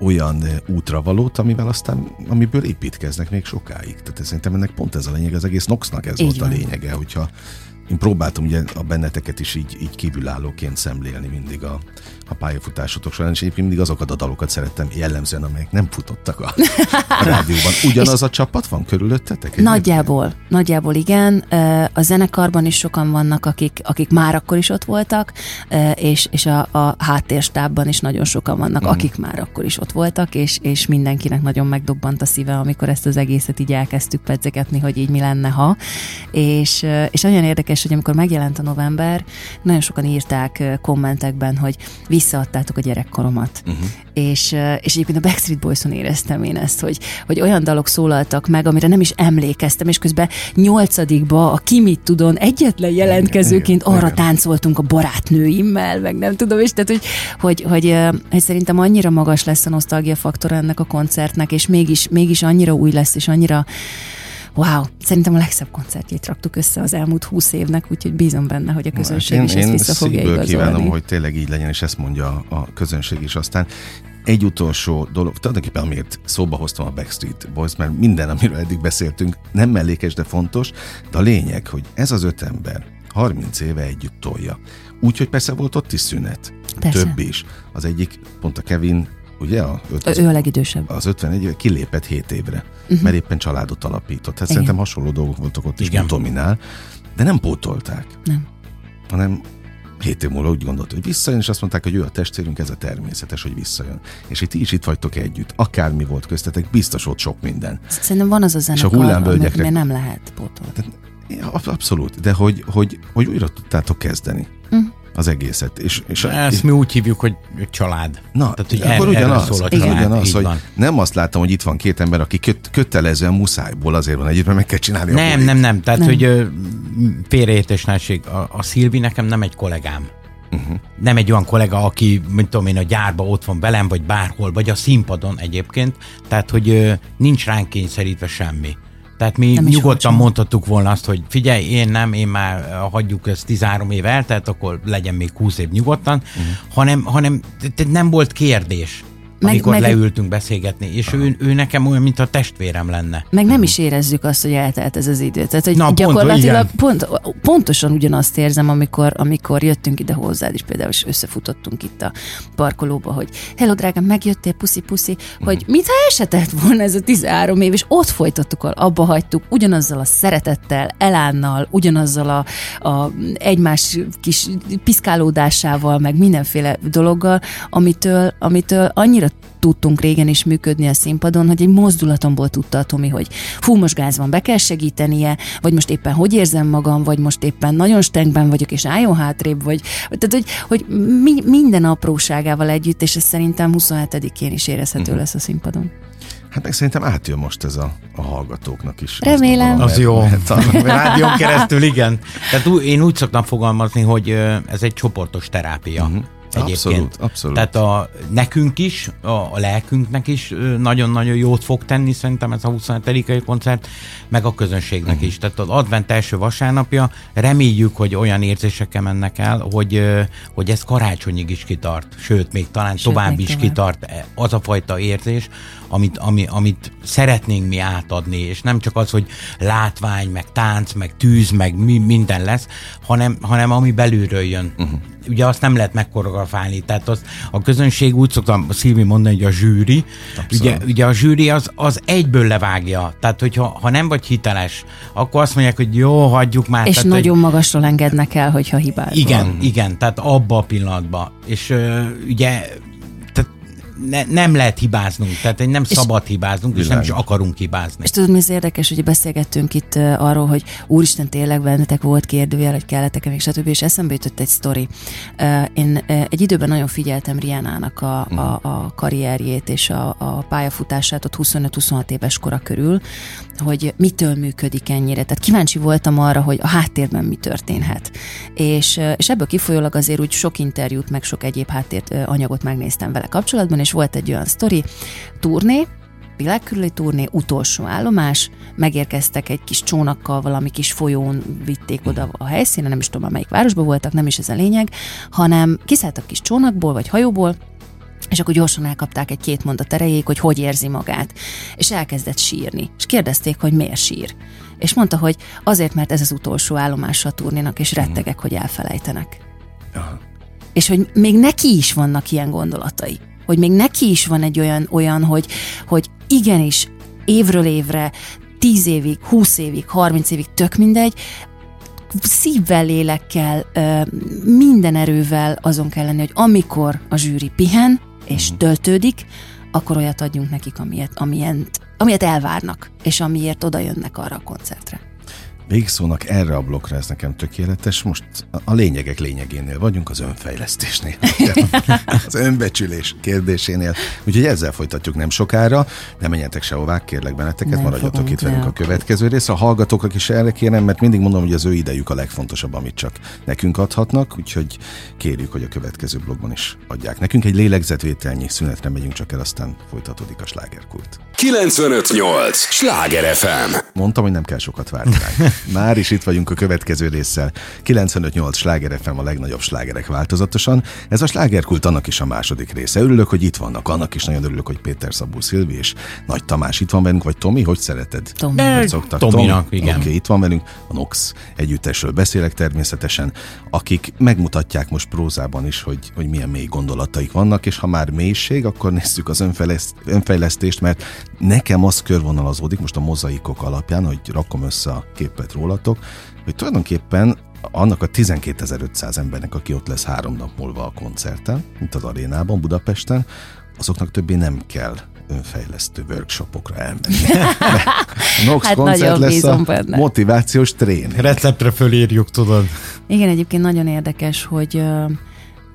olyan ö, útravalót, amivel aztán, amiből építkeznek még sokáig. Tehát szerintem ennek pont ez a lényeg, az egész Noxnak ez Így volt van. a lényege, hogyha én próbáltam ugye a benneteket is így, így kívülállóként szemlélni mindig a, a pályafutásotok során, és egyébként mindig azokat a dalokat szerettem jellemzően, amelyek nem futottak a, a rádióban. Ugyanaz a csapat van körülöttetek? egyébként? Nagyjából, nagyjából igen. A zenekarban is sokan vannak, akik, akik már akkor is ott voltak, és, és a, a háttérstábban is nagyon sokan vannak, Mhm. akik már akkor is ott voltak, és, és mindenkinek nagyon megdobbant a szíve, amikor ezt az egészet így elkezdtük pedzegetni, hogy így mi lenne, ha. És, és nagyon érdekes, hogy amikor megjelent a november, nagyon sokan írták kommentekben, hogy visszaadtátok a gyerekkoromat. Mhm. És, és egyébként a Backstreet Boys-on éreztem én ezt, hogy, hogy olyan dalok szólaltak meg, amire nem is emlékeztem, és közben nyolcadikba a Ki mit tudon egyetlen jelentkezőként arra igen. táncoltunk a barátnőimmel, meg nem tudom, és tehát, hogy, hogy, hogy, hogy szerintem annyira magas lesz a nosztalgia faktor ennek a koncertnek, és mégis, mégis annyira új lesz, és annyira Wow, szerintem a legszebb koncertjét raktuk össze az elmúlt húsz évnek, úgyhogy bízom benne, hogy a közönség én, is ezt én vissza fogja igazolni. kívánom, hogy tényleg így legyen, és ezt mondja a, a közönség is. Aztán egy utolsó dolog, tulajdonképpen amiért szóba hoztam a Backstreet Boys, mert minden, amiről eddig beszéltünk, nem mellékes, de fontos, de a lényeg, hogy ez az öt ember 30 éve együtt tolja. Úgyhogy persze volt ott is szünet. Persze. Több is. Az egyik, pont a Kevin, ugye a öt, Ő a legidősebb. az 51 éve kilépett 7 évre, uh-huh. mert éppen családot alapított. Hát Igen. szerintem hasonló dolgok voltak ott is, Igen. mint Tominál, de nem pótolták Nem. hanem hét év múlva úgy gondolt, hogy visszajön, és azt mondták, hogy ő a testvérünk, ez a természetes, hogy visszajön. És ti is itt vagytok együtt. Akármi volt köztetek, biztos ott sok minden. Szerintem van az a zenekar, hullámvölgyekre- amit nem lehet pótolni. Ab- Abszolút, de hogy, hogy, hogy újra tudtátok kezdeni Mhm. Az egészet. És, és, Ezt mi úgy hívjuk, hogy család. Na, Tehát, hogy akkor er- erről ugyanaz, szól a család, ugyanaz így hogy van. nem azt látom, hogy itt van két ember, aki köt, kötelezően muszájból azért van együtt, mert meg kell csinálni Nem, nem, nem. Tehát, Nem. hogy ö, félreértés ne essék. A, a Szilvi nekem nem egy kollégám. Uh-huh. Nem egy olyan kollega, aki, mint tudom én, a gyárba ott van velem, vagy bárhol, vagy a színpadon egyébként. Tehát, hogy nincs ránk kényszerítve semmi. Tehát mi Nem nyugodtan mondhattuk volna azt, hogy figyelj, én nem, én már ö, hagyjuk ezt 13 év eltelt, akkor legyen még 20 év nyugodtan, uh-huh. hanem, hanem nem volt kérdés. Meg, amikor meg, leültünk beszélgetni, és ő, ő nekem olyan, mint a testvérem lenne. Meg nem is érezzük azt, hogy eltelt ez az idő. Tehát, hogy Na, gyakorlatilag pont, pont, pontosan ugyanazt érzem, amikor, amikor jöttünk ide hozzád is, például és összefutottunk itt a parkolóba, hogy hello drágám, megjöttél, puszi puszi, uh-huh. hogy mintha esetett volna ez a 13 év, és ott folytattuk, abba hagytuk, ugyanazzal a szeretettel, elánnal, ugyanazzal a, a egymás kis piszkálódásával, meg mindenféle dologgal, amitől, amitől annyira tudtunk régen is működni a színpadon, hogy egy mozdulatomból tudta a Tomi, hogy fú, most gáz van, be kell segítenie, vagy most éppen hogy érzem magam, vagy most éppen nagyon stengben vagyok, és álljon hátrébb, vagy tehát, hogy, hogy mi, minden apróságával együtt, és ez szerintem 27-én is érezhető uh-huh. lesz a színpadon. Hát meg szerintem átjön most ez a, a hallgatóknak is. Remélem. Gondolom, az jó. a rádión keresztül, igen. Tehát én úgy szoktam fogalmazni, hogy ez egy csoportos terápia. Uh-huh. Egyébként. Abszolút, abszolút. Tehát a, nekünk is, a, a lelkünknek is nagyon-nagyon jót fog tenni szerintem ez a 27. koncert, meg a közönségnek uh-huh. is. Tehát az advent első vasárnapja reméljük, hogy olyan érzésekkel mennek el, hogy, hogy ez karácsonyig is kitart, sőt, még talán sőt, tovább még is tovább. kitart e, az a fajta érzés, amit, ami, amit szeretnénk mi átadni, és nem csak az, hogy látvány, meg tánc, meg tűz, meg mi, minden lesz, hanem, hanem ami belülről jön. Uh-huh ugye azt nem lehet megkoreografálni, tehát az, a közönség úgy szoktam Szilvi mondani, hogy a zsűri, ugye, ugye a zsűri az, az egyből levágja, tehát hogyha ha nem vagy hiteles, akkor azt mondják, hogy jó, hagyjuk már. És tehát, nagyon hogy, magasról engednek el, hogyha hibázol. Igen, igen, tehát abba a pillanatban. És uh, ugye ne, nem lehet hibáznunk, tehát nem és szabad hibáznunk, és nem is akarunk hibázni. És tudod, mi az érdekes, hogy beszélgettünk itt arról, hogy úristen, tényleg bennetek volt kérdőjel, hogy kellettek még stb. És eszembe jutott egy sztori. Én egy időben nagyon figyeltem Rianának a, a, mhm. a karrierjét és a, a pályafutását ott 25-26 éves kora körül, hogy mitől működik ennyire. Tehát kíváncsi voltam arra, hogy a háttérben mi történhet. És, és ebből kifolyólag azért úgy sok interjút, meg sok egyéb háttért anyagot megnéztem vele kapcsolatban, és volt egy olyan sztori, turné, világkörüli turné, utolsó állomás, megérkeztek egy kis csónakkal, valami kis folyón vitték oda a helyszínen, nem is tudom, melyik városban voltak, nem is ez a lényeg, hanem kiszálltak kis csónakból vagy hajóból, és akkor gyorsan elkapták egy két mondat erejéig, hogy hogy érzi magát. És elkezdett sírni. És kérdezték, hogy miért sír. És mondta, hogy azért, mert ez az utolsó állomás a turnénak, és rettegek, hogy elfelejtenek. Aha. És hogy még neki is vannak ilyen gondolatai. Hogy még neki is van egy olyan, olyan hogy, hogy igenis évről évre, tíz évig, húsz évig, harminc évig, tök mindegy, szívvel, lélekkel, minden erővel azon kell lenni, hogy amikor a zsűri pihen, és uh-huh. töltődik, akkor olyat adjunk nekik, amilyet, amilyet, amilyet elvárnak, és amiért oda jönnek arra a koncertre. Végszónak erre a blokkra ez nekem tökéletes. Most a lényegek lényegénél vagyunk, az önfejlesztésnél, az önbecsülés kérdésénél. Úgyhogy ezzel folytatjuk nem sokára. Nem menjetek sehová, kérlek benneteket, nem maradjatok itt velünk a következő rész. A hallgatóknak is erre kérem, mert mindig mondom, hogy az ő idejük a legfontosabb, amit csak nekünk adhatnak, úgyhogy kérjük, hogy a következő blogban is adják. Nekünk egy lélegzetvételnyi szünetre megyünk csak el, aztán folytatódik a slágerkult. 958! Sláger FM! Mondtam, hogy nem kell sokat várni Már is itt vagyunk a következő résszel. 958 Sláger FM a legnagyobb slágerek változatosan. Ez a slágerkult annak is a második része. Örülök, hogy itt vannak. Annak is nagyon örülök, hogy Péter Szabó Szilvi és Nagy Tamás itt van velünk, vagy Tomi, hogy szereted? Tomi. Hogy szoktak? Tominak, Tom? igen. Oké, okay, itt van velünk. A Nox együttesről beszélek természetesen, akik megmutatják most prózában is, hogy, hogy milyen mély gondolataik vannak, és ha már mélység, akkor nézzük az önfejleszt, önfejlesztést, mert nekem az körvonalazódik most a mozaikok alapján, hogy rakom össze a képet rólatok, hogy tulajdonképpen annak a 12.500 embernek, aki ott lesz három nap múlva a koncerten, mint az arénában, Budapesten, azoknak többé nem kell önfejlesztő workshopokra elmenni. Nox hát koncert lesz a benne. motivációs tréning. Receptre fölírjuk, tudod. Igen, egyébként nagyon érdekes, hogy,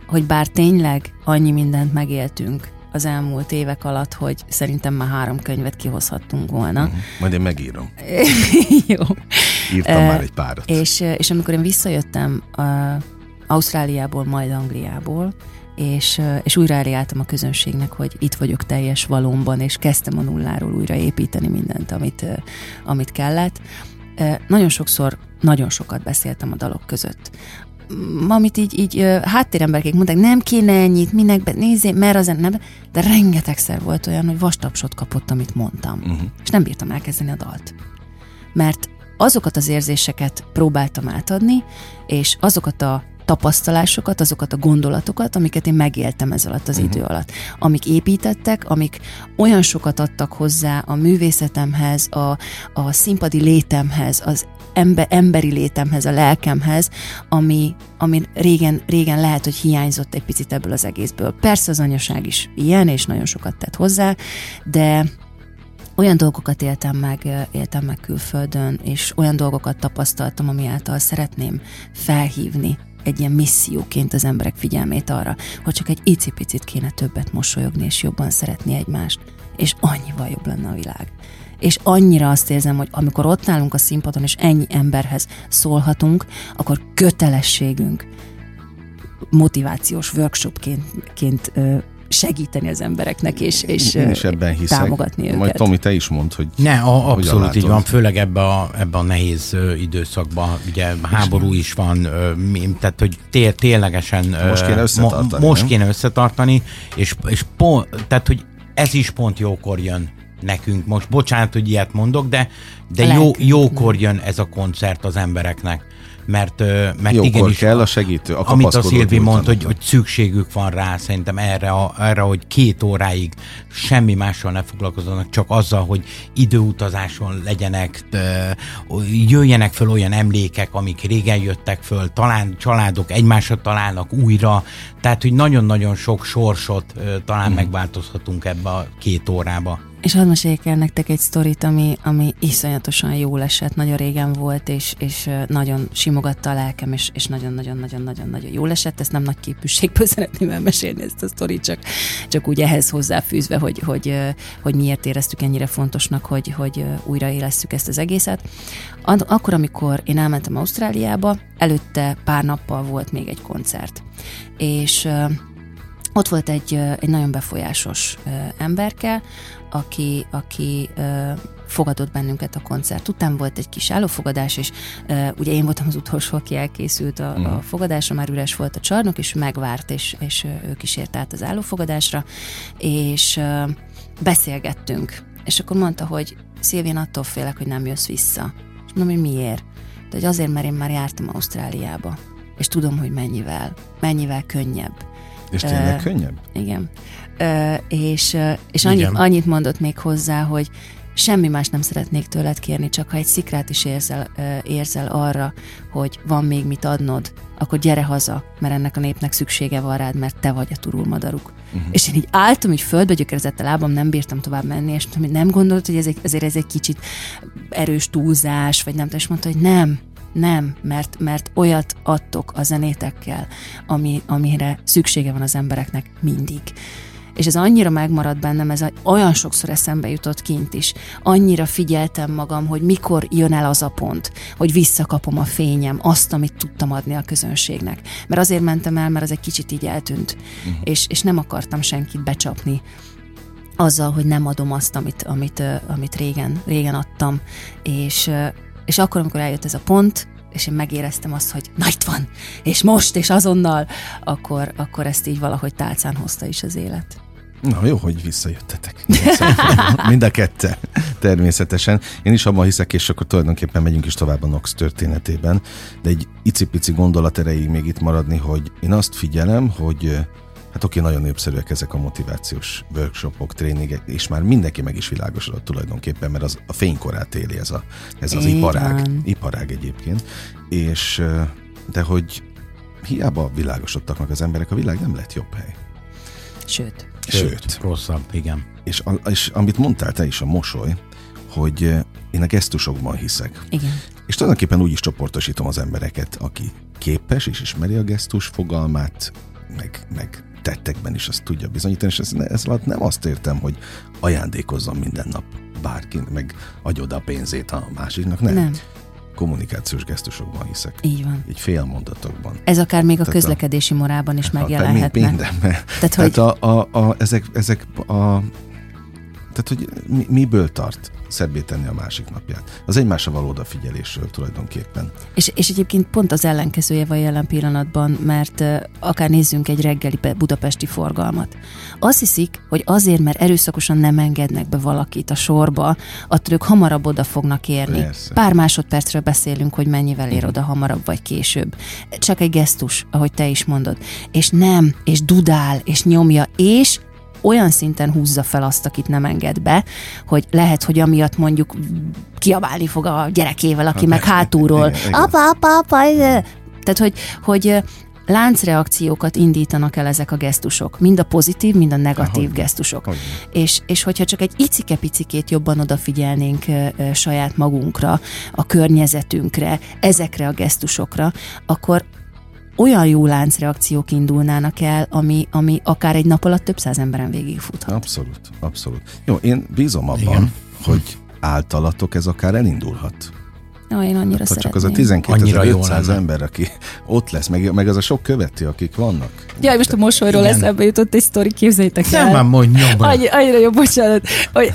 hogy bár tényleg annyi mindent megéltünk, az elmúlt évek alatt, hogy szerintem már három könyvet kihozhattunk volna. Uh-huh. Majd én megírom. Jó. Írtam uh, már egy párat. És, és amikor én visszajöttem uh, Ausztráliából, majd Angliából, és, és újra eljártam a közönségnek, hogy itt vagyok teljes valómban, és kezdtem a nulláról újra építeni mindent, amit, amit kellett. Nagyon sokszor, nagyon sokat beszéltem a dalok között amit így, így háttéremberkék mondták, nem kéne ennyit, minek nézzé, mert az nem, de rengetegszer volt olyan, hogy vastapsot kapott, amit mondtam. Uh-huh. És nem bírtam elkezdeni a dalt. Mert azokat az érzéseket próbáltam átadni, és azokat a tapasztalásokat, azokat a gondolatokat, amiket én megéltem ez alatt az uh-huh. idő alatt. Amik építettek, amik olyan sokat adtak hozzá a művészetemhez, a, a színpadi létemhez, az ember, emberi létemhez, a lelkemhez, ami, ami régen, régen lehet, hogy hiányzott egy picit ebből az egészből. Persze az anyaság is ilyen, és nagyon sokat tett hozzá, de olyan dolgokat éltem meg, éltem meg külföldön, és olyan dolgokat tapasztaltam, ami által szeretném felhívni egy ilyen misszióként az emberek figyelmét arra, hogy csak egy icipicit kéne többet mosolyogni és jobban szeretni egymást, és annyival jobb lenne a világ. És annyira azt érzem, hogy amikor ott állunk a színpadon, és ennyi emberhez szólhatunk, akkor kötelességünk motivációs workshopként ként, segíteni az embereknek, és, és Én is ebben hiszek. támogatni őket. Majd Tomi, te is mondd, hogy Ne, a, abszolút így van, főleg ebbe a, ebbe a nehéz időszakban, ugye háború is van, tehát hogy té, ténylegesen Most kéne összetartani, Mo, most kéne összetartani, és, és pont, tehát hogy ez is pont jókor jön nekünk. Most bocsánat, hogy ilyet mondok, de, de jó, Lelkünknek. jókor jön ez a koncert az embereknek. Mert, mert Jókor igenis, kell a segítő, a amit a Szilvi mondta, hogy, hogy szükségük van rá szerintem erre, a, erre, hogy két óráig semmi mással ne foglalkozzanak, csak azzal, hogy időutazáson legyenek, de, jöjjenek föl olyan emlékek, amik régen jöttek föl, talán családok egymásra találnak újra, tehát, hogy nagyon-nagyon sok sorsot talán Mhm. megváltozhatunk ebbe a két órába. És hadd meséljek el nektek egy sztorit, ami, ami iszonyatosan jól esett, nagyon régen volt, és, és nagyon simogatta a lelkem, és, és nagyon-nagyon-nagyon-nagyon-nagyon jól esett. Ezt nem nagy képűségből szeretném elmesélni ezt a sztorit, csak, csak úgy ehhez hozzáfűzve, hogy, hogy, hogy miért éreztük ennyire fontosnak, hogy, hogy újraélesszük ezt az egészet. Akkor, amikor én elmentem Ausztráliába, előtte pár nappal volt még egy koncert. És ott volt egy, egy nagyon befolyásos emberke, aki, aki fogadott bennünket a koncert után, volt egy kis állófogadás, és ugye én voltam az utolsó, aki elkészült a, a fogadásra, már üres volt a csarnok, és megvárt, és, és ö, ő kísért át az állófogadásra, és beszélgettünk, és akkor mondta, hogy Szilvén attól félek, hogy nem jössz vissza. És mondom, hogy miért? De hogy azért, mert én már jártam Ausztráliába, és tudom, hogy mennyivel, mennyivel könnyebb. És tényleg Ö, könnyebb? Igen. Ö, és ö, és annyit, Igen. annyit mondott még hozzá, hogy semmi más nem szeretnék tőled kérni, csak ha egy szikrát is érzel, ö, érzel arra, hogy van még mit adnod, akkor gyere haza, mert ennek a népnek szüksége van rád, mert te vagy a turulmadaruk. Uh-huh. És én így álltam, így földbe gyökerezett a lábam, nem bírtam tovább menni, és hogy nem gondolod, hogy ez egy, azért ez egy kicsit erős túlzás, vagy nem, és mondta, hogy nem, nem, mert, mert olyat adtok a zenétekkel, ami, amire szüksége van az embereknek mindig. És ez annyira megmaradt bennem, ez olyan sokszor eszembe jutott kint is. Annyira figyeltem magam, hogy mikor jön el az a pont, hogy visszakapom a fényem, azt, amit tudtam adni a közönségnek. Mert azért mentem el, mert az egy kicsit így eltűnt, uh-huh. és, és nem akartam senkit becsapni azzal, hogy nem adom azt, amit, amit, amit régen, régen adtam. És, és akkor, amikor eljött ez a pont, és én megéreztem azt, hogy na itt van, és most, és azonnal, akkor, akkor ezt így valahogy tálcán hozta is az élet. Na jó, hogy visszajöttetek. Szóval Mind a kette, természetesen. Én is abban hiszek, és akkor tulajdonképpen megyünk is tovább a Nox történetében, de egy icipici gondolat erejéig még itt maradni, hogy én azt figyelem, hogy hát oké, nagyon népszerűek ezek a motivációs workshopok, tréningek, és már mindenki meg is világosodott tulajdonképpen, mert az a fénykorát éli ez, a, ez az Így iparág, van. iparág egyébként, és de hogy hiába világosodtak meg az emberek, a világ nem lett jobb hely. Sőt, Sőt. Rosszabb, igen. És, a, és amit mondtál te is, a mosoly, hogy én a gesztusokban hiszek. igen. És tulajdonképpen úgy is csoportosítom az embereket, aki képes és ismeri a gesztus fogalmát, meg, meg tettekben is azt tudja bizonyítani, és ez, ez alatt nem azt értem, hogy ajándékozzon minden nap bárki, meg adj oda a pénzét a másiknak, nem. Nem. Kommunikációs gesztusokban hiszek. Így van. Így félmondatokban. Ez akár még a Tehát a- közlekedési morában is Hát, megjelenhetne. mind- Mindenben. Tehát, Tehát hogy a, a, a, ezek, ezek a Tehát, hogy mi, miből tart szebbé tenni a másik napját. Az egymásra való odafigyelésről tulajdonképpen. És, és egyébként pont az ellenkezője van jelen pillanatban, mert akár nézzünk egy reggeli budapesti forgalmat. Azt hiszik, hogy azért, mert erőszakosan nem engednek be valakit a sorba, attól ők hamarabb oda fognak érni. Persze. Pár másodpercről beszélünk, hogy mennyivel ér oda hamarabb vagy később. Csak egy gesztus, ahogy te is mondod. És nem, és dudál, és nyomja, és olyan szinten húzza fel azt, akit nem enged be, hogy lehet, hogy amiatt mondjuk kiabálni fog a gyerekével, aki hát, meg hátulról. Igen, apa, apa, apa. Tehát, hogy, hogy láncreakciókat indítanak el ezek a gesztusok. Mind a pozitív, mind a negatív Ahogy. gesztusok. Ahogy. És, és hogyha csak egy icike-picikét jobban odafigyelnénk e, e, saját magunkra, a környezetünkre, ezekre a gesztusokra, akkor olyan jó láncreakciók indulnának el, ami, ami akár egy nap alatt több száz emberen végigfuthat. Abszolút, abszolút. Jó, én bízom abban, Igen. hogy általatok ez akár elindulhat. Ja, én annyira hát, Csak az a 12.500 ember, aki ott lesz, meg, meg az a sok követő, akik vannak. Ja, most a mosolyról eszembe jutott egy sztori, képzeljétek el. Nem, mondj Annyi, annyira jó, bocsánat,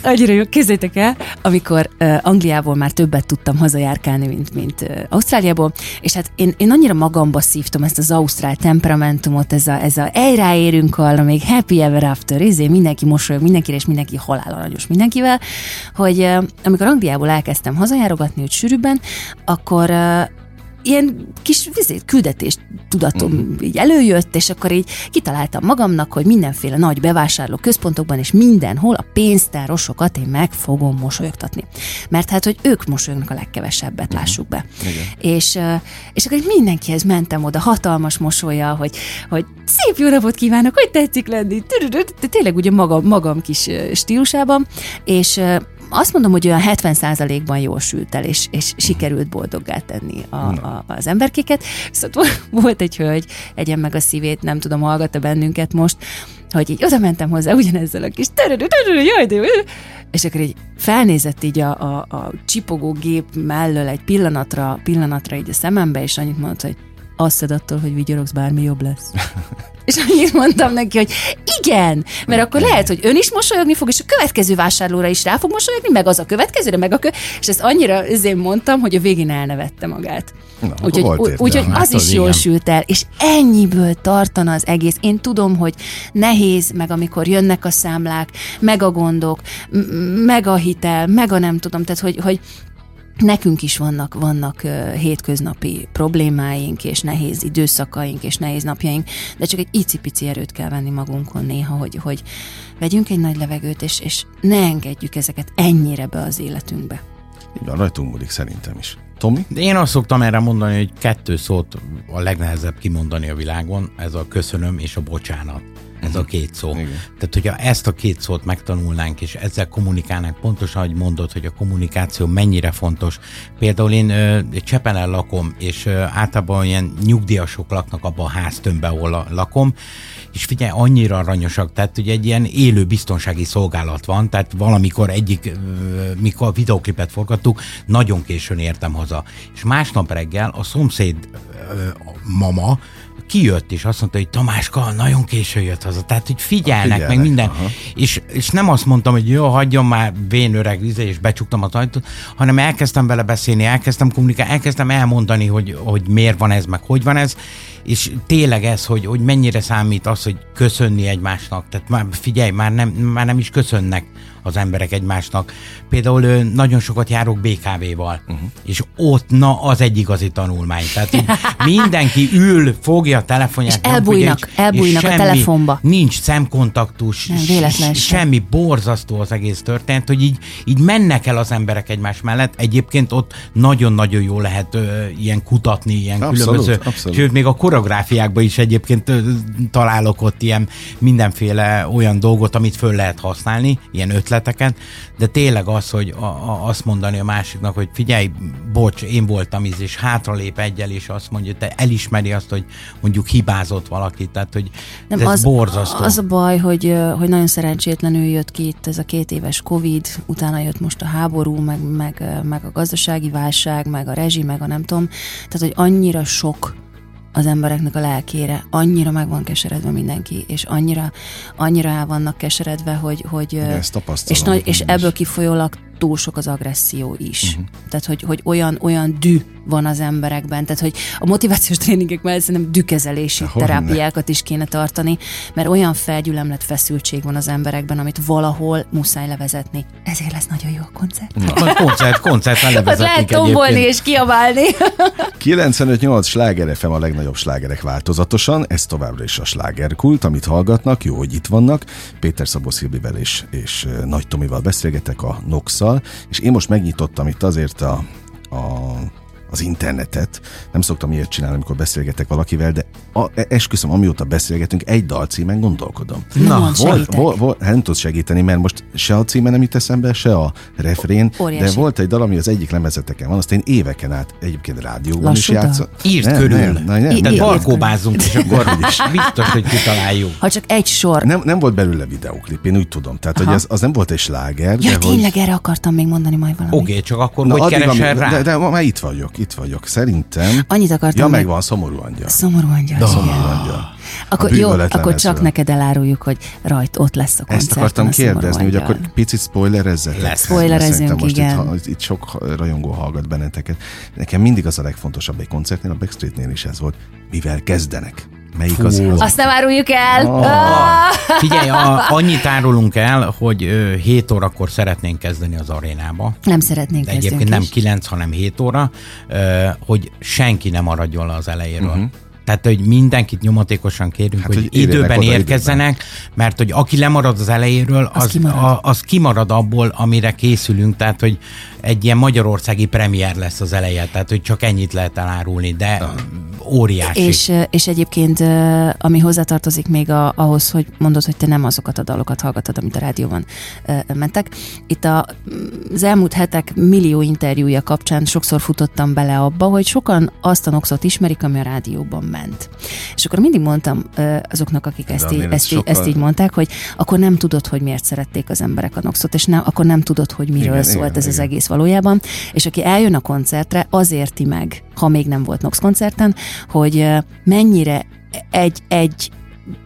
annyira jó, képzeljétek el, amikor uh, Angliából már többet tudtam hazajárkálni, mint, mint uh, Ausztráliából, és hát én, én annyira magamba szívtam ezt az ausztrál temperamentumot, ez a, ez a elráérünk arra, még happy ever after, izé, mindenki mosolyog mindenkire, és mindenki halál aranyos mindenkivel, hogy uh, amikor Angliából elkezdtem hazajárogatni, hogy sűrűbben, akkor ilyen kis vizét, küldetés tudatom mm. így előjött, és akkor így kitaláltam magamnak, hogy mindenféle nagy bevásárló központokban és mindenhol a pénztárosokat én meg fogom mosolyogtatni. Mert hát, hogy ők mosolyognak a legkevesebbet, mm. lássuk be. Igen. És, és akkor így mindenkihez mentem oda, hatalmas mosolya, hogy, hogy szép jó napot kívánok, hogy tetszik lenni, tényleg ugye magam, magam kis stílusában, és azt mondom, hogy olyan 70%-ban jól sült el, és, és sikerült boldoggá tenni a, a, az emberkéket. Szóval volt egy hölgy, egyen meg a szívét, nem tudom, hallgatta bennünket most, hogy így oda mentem hozzá ugyanezzel a kis jaj, de és akkor így felnézett így a, a, a csipogó gép mellől egy pillanatra, pillanatra így a szemembe, és annyit mondott, hogy azt attól, hogy vigyorogsz, bármi jobb lesz. És annyit mondtam neki, hogy igen, mert akkor lehet, hogy ön is mosolyogni fog, és a következő vásárlóra is rá fog mosolyogni, meg az a következőre, meg a kö... És ezt annyira ezért mondtam, hogy a végén elnevette magát. Úgyhogy úgy, az, az is jól sült el, és ennyiből tartana az egész. Én tudom, hogy nehéz, meg amikor jönnek a számlák, meg a gondok, meg a hitel, meg a nem tudom, tehát hogy, hogy Nekünk is vannak, vannak hétköznapi problémáink, és nehéz időszakaink, és nehéz napjaink, de csak egy icipici erőt kell venni magunkon néha, hogy, hogy vegyünk egy nagy levegőt, és, és ne engedjük ezeket ennyire be az életünkbe. Így van, rajtunk múlik szerintem is. Tomi? De én azt szoktam erre mondani, hogy kettő szót a legnehezebb kimondani a világon, ez a köszönöm és a bocsánat. Ez a két szó. Igen. Tehát, hogyha ezt a két szót megtanulnánk, és ezzel kommunikálnánk, pontosan, hogy mondod, hogy a kommunikáció mennyire fontos. Például én ö, Csepelen lakom, és ö, általában ilyen nyugdíjasok laknak abban a háztömbben, ahol lakom, és figyelj, annyira aranyosak, tehát ugye egy ilyen élő biztonsági szolgálat van, tehát valamikor egyik, mikor a videoklipet forgattuk, nagyon későn értem haza. És másnap reggel a szomszéd a mama kijött, és azt mondta, hogy Tamáska nagyon késő jött haza. Tehát, hogy figyelnek, figyelnek meg minden. És, és nem azt mondtam, hogy jó, hagyjon már vén öreg vize, és becsuktam az ajtót, hanem elkezdtem vele beszélni, elkezdtem kommunikálni, elkezdtem elmondani, hogy, hogy miért van ez, meg hogy van ez, és tényleg ez, hogy, hogy mennyire számít az, hogy köszönni egymásnak. Tehát már figyelj, már nem, már nem is köszönnek az emberek egymásnak. Például nagyon sokat járok BKV-val, uh-huh. és ott na az egy igazi tanulmány. Tehát mindenki ül, fogja a telefonját. És elbújnak, és, elbújnak és semmi, a telefonba. Nincs szemkontaktus, nem, semmi borzasztó az egész történet, hogy így, így mennek el az emberek egymás mellett. Egyébként ott nagyon-nagyon jó lehet ö, ilyen kutatni, ilyen abszolút, különböző, abszolút. sőt még a koreográfiákban is egyébként ö, találok ott ilyen mindenféle olyan dolgot, amit föl lehet használni, ilyen ötlet ötleteket, de tényleg az, hogy a, a, azt mondani a másiknak, hogy figyelj, bocs, én voltam íz, és hátralép egyel, és azt mondja, te elismeri azt, hogy mondjuk hibázott valaki, tehát hogy Nem, ez az, borzasztó. Az a baj, hogy, hogy nagyon szerencsétlenül jött ki itt ez a két éves Covid, utána jött most a háború, meg, meg, meg a gazdasági válság, meg a rezsi, meg a nem tudom, tehát hogy annyira sok az embereknek a lelkére. Annyira meg van keseredve mindenki, és annyira, annyira el vannak keseredve, hogy... hogy ezt és, nagy, és ebből kifolyólag túl sok az agresszió is. Uh-huh. Tehát, hogy, hogy olyan, olyan dű van az emberekben. Tehát, hogy a motivációs tréningek mellett szerintem dűkezelési De terápiákat is kéne tartani, mert olyan felgyülemlett feszültség van az emberekben, amit valahol muszáj levezetni. Ezért lesz nagyon jó a koncert. Na, koncert, koncert levezetni. lehet tombolni és kiabálni. 95-8 sláger FM a legnagyobb slágerek változatosan, ez továbbra is a slágerkult, amit hallgatnak, jó, hogy itt vannak. Péter Szabó Szilbivel és, és Nagy Tomival beszélgetek a nox és én most megnyitottam itt azért a, a az internetet. Nem szoktam ilyet csinálni, amikor beszélgetek valakivel, de a, e, esküszöm, amióta beszélgetünk, egy dal címen gondolkodom. Na, volt, volt, volt, hát nem tudsz segíteni, mert most se a címe nem jut eszembe, se a refrén, Óriási. de volt egy dal, ami az egyik lemezeteken van, azt én éveken át egyébként rádióban Lassú is játszom. Írt nem, körül. Nem, nem, nem, nem, balkóbázunk, és akkor is. biztos, hogy kitaláljuk. Ha csak egy sor. Nem, nem volt belőle videóklip, én úgy tudom. Tehát, Aha. hogy az, az nem volt egy sláger. Ja, de tényleg hogy... erre akartam még mondani majd valamit. Oké, okay, csak akkor Na, hogy keresel rá? De, de, de már itt vagyok itt vagyok. Szerintem... Annyit akartam... Ja, megvan, szomorú angyal. Szomorú angyal. Szomorú angyal. Akkor jó, akkor csak neked eláruljuk, hogy rajt ott lesz a koncert. Ezt akartam kérdezni, hogy akkor picit spoilerezzetek. Lesz. Spoilerezzünk, igen. Most itt, itt sok rajongó hallgat benneteket. Nekem mindig az a legfontosabb egy koncertnél, a Backstreetnél is ez volt, mivel kezdenek. Melyik az, az? Azt nem áruljuk el! Oh. Ah. Figyelj, a, annyit árulunk el, hogy ö, 7 órakor szeretnénk kezdeni az arénába. Nem szeretnénk De egyébként nem 9, hanem 7 óra, ö, hogy senki nem maradjon le az elejéről. Uh-huh. Tehát, hogy mindenkit nyomatékosan kérünk, hát, hogy, hogy időben érkezzenek, időben. mert hogy aki lemarad az elejéről, az, az, kimarad. A, az kimarad abból, amire készülünk, tehát, hogy egy ilyen magyarországi premier lesz az eleje, tehát, hogy csak ennyit lehet elárulni, de óriási. És, és egyébként, ami hozzátartozik még a, ahhoz, hogy mondod, hogy te nem azokat a dalokat hallgatod, amit a rádióban mentek. Itt a, az elmúlt hetek millió interjúja kapcsán sokszor futottam bele abba, hogy sokan azt a noxot ismerik, ami a rádióban ment. És akkor mindig mondtam azoknak, akik ezt, így, ezt, sokkal... ezt így mondták, hogy akkor nem tudod, hogy miért szerették az emberek a noxot, és nem, akkor nem tudod, hogy miről igen, szólt igen, ez igen. az egész valójában. És aki eljön a koncertre, az érti meg, ha még nem volt Nox koncerten, hogy mennyire egy, egy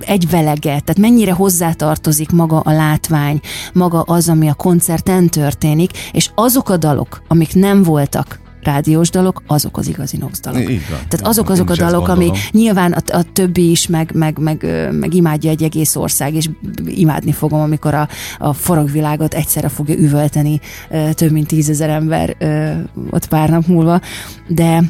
egy velege, tehát mennyire hozzátartozik maga a látvány, maga az, ami a koncerten történik, és azok a dalok, amik nem voltak rádiós dalok, azok az igazi Nox dalok. Így van, Tehát azok azok a dalok, ami nyilván a, a többi is, meg, meg, meg, meg imádja egy egész ország, és imádni fogom, amikor a, a forogvilágot egyszerre fogja üvölteni több mint tízezer ember ott pár nap múlva, de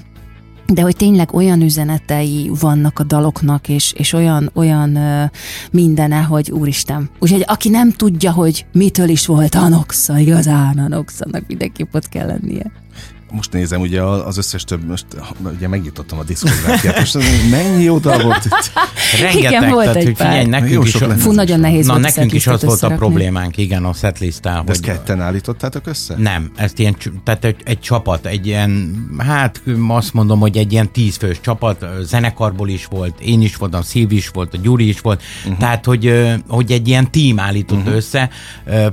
de hogy tényleg olyan üzenetei vannak a daloknak, és, és olyan, olyan ö, mindene, hogy úristen. Úgyhogy aki nem tudja, hogy mitől is volt a Noxa, igazán a Noxa-nak mindenképp ott kell lennie most nézem, ugye az összes több, most ugye megnyitottam a diszkográfiát, és mennyi oda volt itt? Rengeteg, igen, volt tehát, egy hogy figyelj, nekünk is, Fú, nagyon nehéz na, volt nekünk is az volt a problémánk, igen, a setlisttel. De ezt ketten állítottátok össze? Nem, ezt ilyen, tehát egy, egy csapat, egy ilyen, hát azt mondom, hogy egy ilyen tízfős csapat, zenekarból is volt, én is voltam, Szilvi is volt, a Gyuri is volt, uh-huh. tehát hogy, hogy egy ilyen tím állított uh-huh. össze,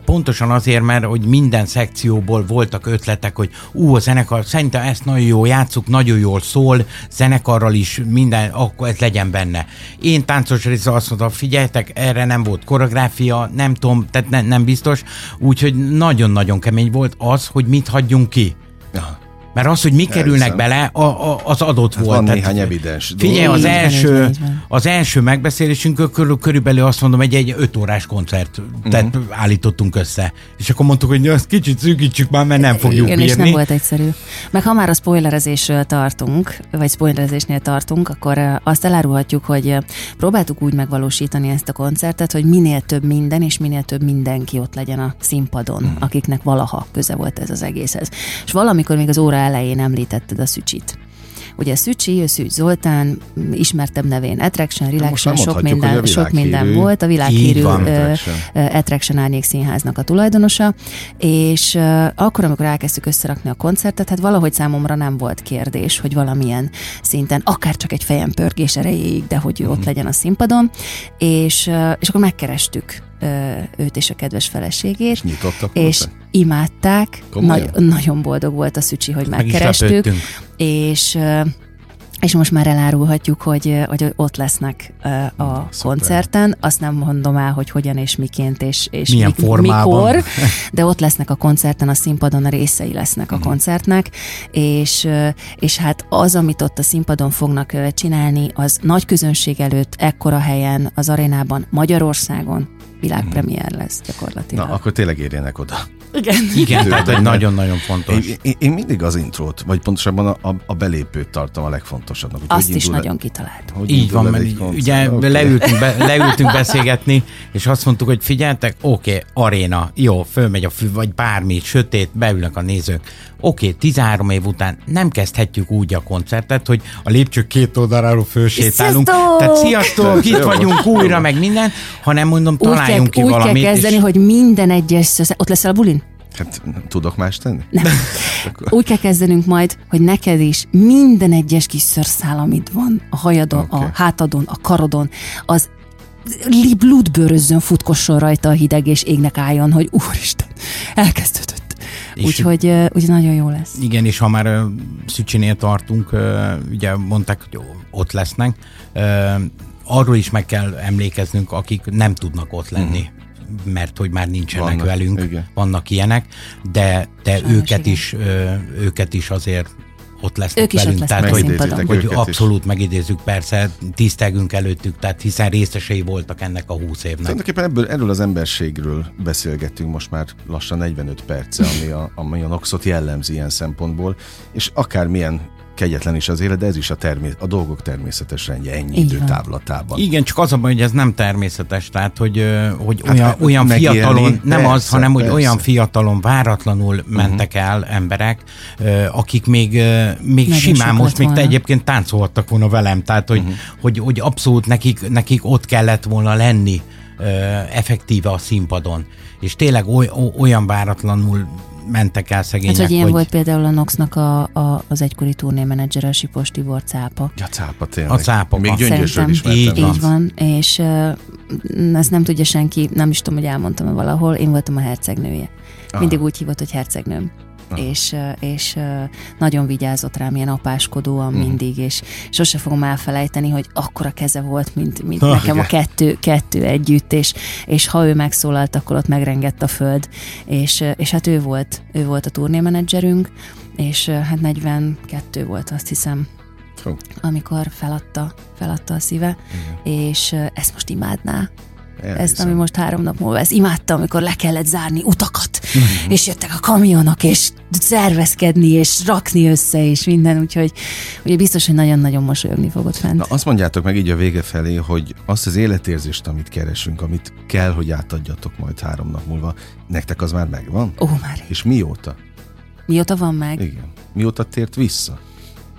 pontosan azért, mert hogy minden szekcióból voltak ötletek, hogy ú, a zenekar zenekar, szerintem ezt nagyon jó játszuk, nagyon jól szól, zenekarral is minden, akkor ez legyen benne. Én táncos részre azt mondtam, figyeljetek, erre nem volt koreográfia, nem tudom, tehát ne, nem biztos, úgyhogy nagyon-nagyon kemény volt az, hogy mit hagyjunk ki. Ja. Mert az, hogy mi kerülnek bele, a, a, az adott hát volt. Van Tehát, néhány evidens. Figyelj, az első, az első megbeszélésünk körül, körülbelül azt mondom, egy, egy öt órás koncert uh-huh. tehát állítottunk össze. És akkor mondtuk, hogy azt kicsit szűkítsük már, mert nem fogjuk Igen, bírni. és nem volt egyszerű. Meg ha már a spoilerezésről tartunk, vagy spoilerezésnél tartunk, akkor azt elárulhatjuk, hogy próbáltuk úgy megvalósítani ezt a koncertet, hogy minél több minden, és minél több mindenki ott legyen a színpadon, uh-huh. akiknek valaha köze volt ez az egészhez. És valamikor még az óra elején említetted a szücsit. Ugye Szücsi, ő Szűcs Zoltán, ismertebb nevén Attraction, Relaction, sok minden, sok minden volt, a világhírű Attraction. Árnyék Színháznak a tulajdonosa, és uh, akkor, amikor elkezdtük összerakni a koncertet, hát valahogy számomra nem volt kérdés, hogy valamilyen szinten, akár csak egy fejem pörgés erejéig, de hogy ő ott mhm. legyen a színpadon, és, uh, és akkor megkerestük őt és a kedves feleségét. És nyitottak És voltak? imádták. Nagy, nagyon boldog volt a Szücsi, hogy megkerestük. És és most már elárulhatjuk, hogy, hogy ott lesznek a Na, koncerten. Azt nem mondom el, hogy hogyan és miként és, és Milyen mi, formában. mikor, de ott lesznek a koncerten, a színpadon a részei lesznek a uh-huh. koncertnek, és, és hát az, amit ott a színpadon fognak csinálni, az nagy közönség előtt, ekkora helyen, az arénában, Magyarországon világpremiér lesz gyakorlatilag. Na, akkor tényleg érjenek oda. Igen. Igen, tehát egy nagyon-nagyon fontos. Én, én, én mindig az intrót, vagy pontosabban a, a belépőt tartom a legfontosabbnak. Azt hogy is indul, nagyon kitalált. Hogy Így van, mert ugye okay. leültünk, be, leültünk beszélgetni, és azt mondtuk, hogy figyeltek, oké, okay, aréna, jó, fölmegy a fű, vagy bármi, sötét, beülnek a nézők. Oké, okay, 13 év után nem kezdhetjük úgy a koncertet, hogy a lépcsők két oldaláról fölsétálunk. Sziasztok! Tehát sziasztok, itt vagyunk újra, meg minden, hanem mondom, találjunk úgy ki valamit. Úgy kell kezdeni, és... hogy minden egyes... Ott leszel a bulin? Hát tudok más tenni? Nem. Úgy kell kezdenünk majd, hogy neked is minden egyes kis szörszál, amit van a hajadon, okay. a hátadon, a karodon, az blúdbőrözzön, futkosson rajta a hideg, és égnek álljon, hogy úristen, elkezdődött. Úgyhogy úgy nagyon jó lesz. Igen, és ha már uh, Szücsinél tartunk, uh, ugye mondták, hogy ott lesznek, uh, arról is meg kell emlékeznünk, akik nem tudnak ott lenni. Mm mert hogy már nincsenek vannak, velünk, igen. vannak ilyenek, de, de Sajnos őket, igen. is, őket is azért ott lesznek ők velünk, is ott tehát hogy, hogy abszolút is. megidézzük, persze tisztelgünk előttük, tehát hiszen részesei voltak ennek a húsz évnek. Tulajdonképpen ebből, erről az emberségről beszélgetünk most már lassan 45 perce, ami a, ami a Noxot jellemzi ilyen szempontból, és akármilyen kegyetlen is az élet, de ez is a, termé- a dolgok természetes rendje ennyi Igen. időtávlatában. Igen, csak az a baj, hogy ez nem természetes, tehát hogy, hogy hát, olyan, olyan fiatalon, nem persze, az, hanem hogy persze. olyan fiatalon váratlanul uh-huh. mentek el emberek, akik még, még simán most még te egyébként táncolhattak volna velem, tehát hogy, uh-huh. hogy, hogy abszolút nekik, nekik ott kellett volna lenni effektíve a színpadon. És tényleg oly, olyan váratlanul mentek el szegények. Hát, hogy ilyen hogy... volt például a Noxnak a, a, az egykori turnémenedzser, a Sipos Tibor Cápa. Ja, Cápa tényleg. A Cápa. Még gyöngyösről is így, így van, és uh, ezt nem tudja senki, nem is tudom, hogy elmondtam-e valahol, én voltam a hercegnője. Mindig úgy hívott, hogy hercegnőm és, és nagyon vigyázott rám, ilyen apáskodóan mm. mindig, és sose fogom elfelejteni, hogy akkora keze volt, mint, mint oh, nekem igen. a kettő, kettő együtt, és, és ha ő megszólalt, akkor ott megrengett a föld, és, és hát ő volt, ő volt a turnémenedzserünk, és hát 42 volt, azt hiszem, oh. amikor feladta, feladta a szíve, Igen. és ezt most imádná, Elhiszem. Ezt, ami most három nap múlva, ezt imádtam, amikor le kellett zárni utakat, uh-huh. és jöttek a kamionok, és szervezkedni, és rakni össze, és minden, úgyhogy ugye biztos, hogy nagyon-nagyon mosolyogni fogod fent. Na, azt mondjátok meg így a vége felé, hogy azt az életérzést, amit keresünk, amit kell, hogy átadjatok majd három nap múlva, nektek az már megvan? Ó, már. És mióta? Mióta van meg? Igen. Mióta tért vissza?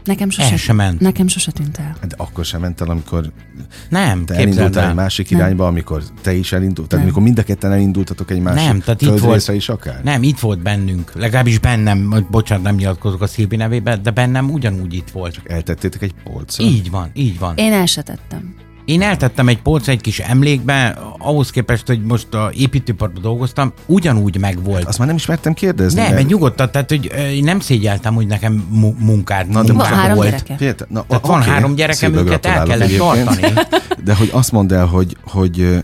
Nekem sose, el sem ment. Nekem sose tűnt el. De akkor sem ment el, amikor nem, te elindultál egy másik nem. irányba, amikor te is elindultál, tehát amikor mind a ketten elindultatok egy másik nem, tehát itt volt, is akár? Nem, itt volt bennünk, legalábbis bennem, bocsánat, nem nyilatkozok a Szilvi nevében, de bennem ugyanúgy itt volt. Csak eltettétek egy polcra? Így van, így van. Én el se tettem. Én eltettem egy polcra egy kis emlékbe, ahhoz képest, hogy most a építőparkban dolgoztam, ugyanúgy megvolt. Azt már nem is mertem kérdezni. Nem, mert... nyugodtan, tehát hogy én nem szégyeltem, hogy nekem munkát Na, de van három volt. gyereke. Na, tehát okay. van három gyerekem, őket el kellett tartani. De hogy azt mondd el, hogy, hogy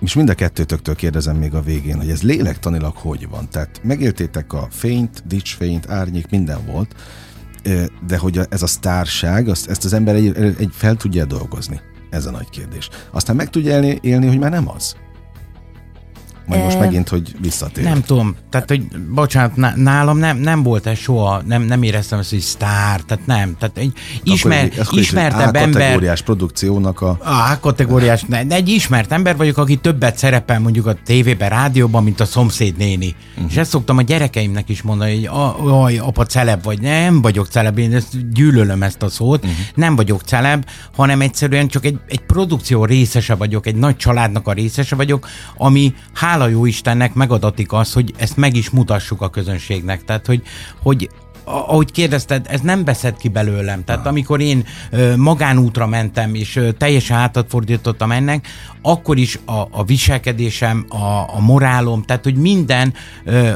és mind a kettőtöktől kérdezem még a végén, hogy ez lélektanilag hogy van? Tehát megéltétek a fényt, dicsfényt, árnyék, minden volt, de hogy ez a sztárság, ezt az ember egy, egy fel tudja dolgozni. Ez a nagy kérdés. Aztán meg tudja élni, élni hogy már nem az. Majd most megint, hogy visszatér. Nem tudom, tehát, hogy bocsánat, nálam nem, nem volt ez soha, nem, nem éreztem ezt, hogy sztár, tehát nem, tehát egy ismer, akkor, akkor ismertebb ember. kategóriás produkciónak a... A kategóriás, ne, egy ismert ember vagyok, aki többet szerepel mondjuk a tévében, rádióban, mint a szomszéd néni. Uh-huh. És ezt szoktam a gyerekeimnek is mondani, hogy aj, apa celeb vagy, nem vagyok celeb, én ezt gyűlölöm ezt a szót, uh-huh. nem vagyok celeb, hanem egyszerűen csak egy, egy produkció részese vagyok, egy nagy családnak a részese vagyok, ami hál hála jó Istennek megadatik az, hogy ezt meg is mutassuk a közönségnek. Tehát, hogy, hogy ahogy kérdezted, ez nem veszed ki belőlem. Tehát ah. amikor én ö, magánútra mentem, és ö, teljesen hátat fordítottam ennek, akkor is a, a viselkedésem, a, a morálom, tehát hogy minden ö,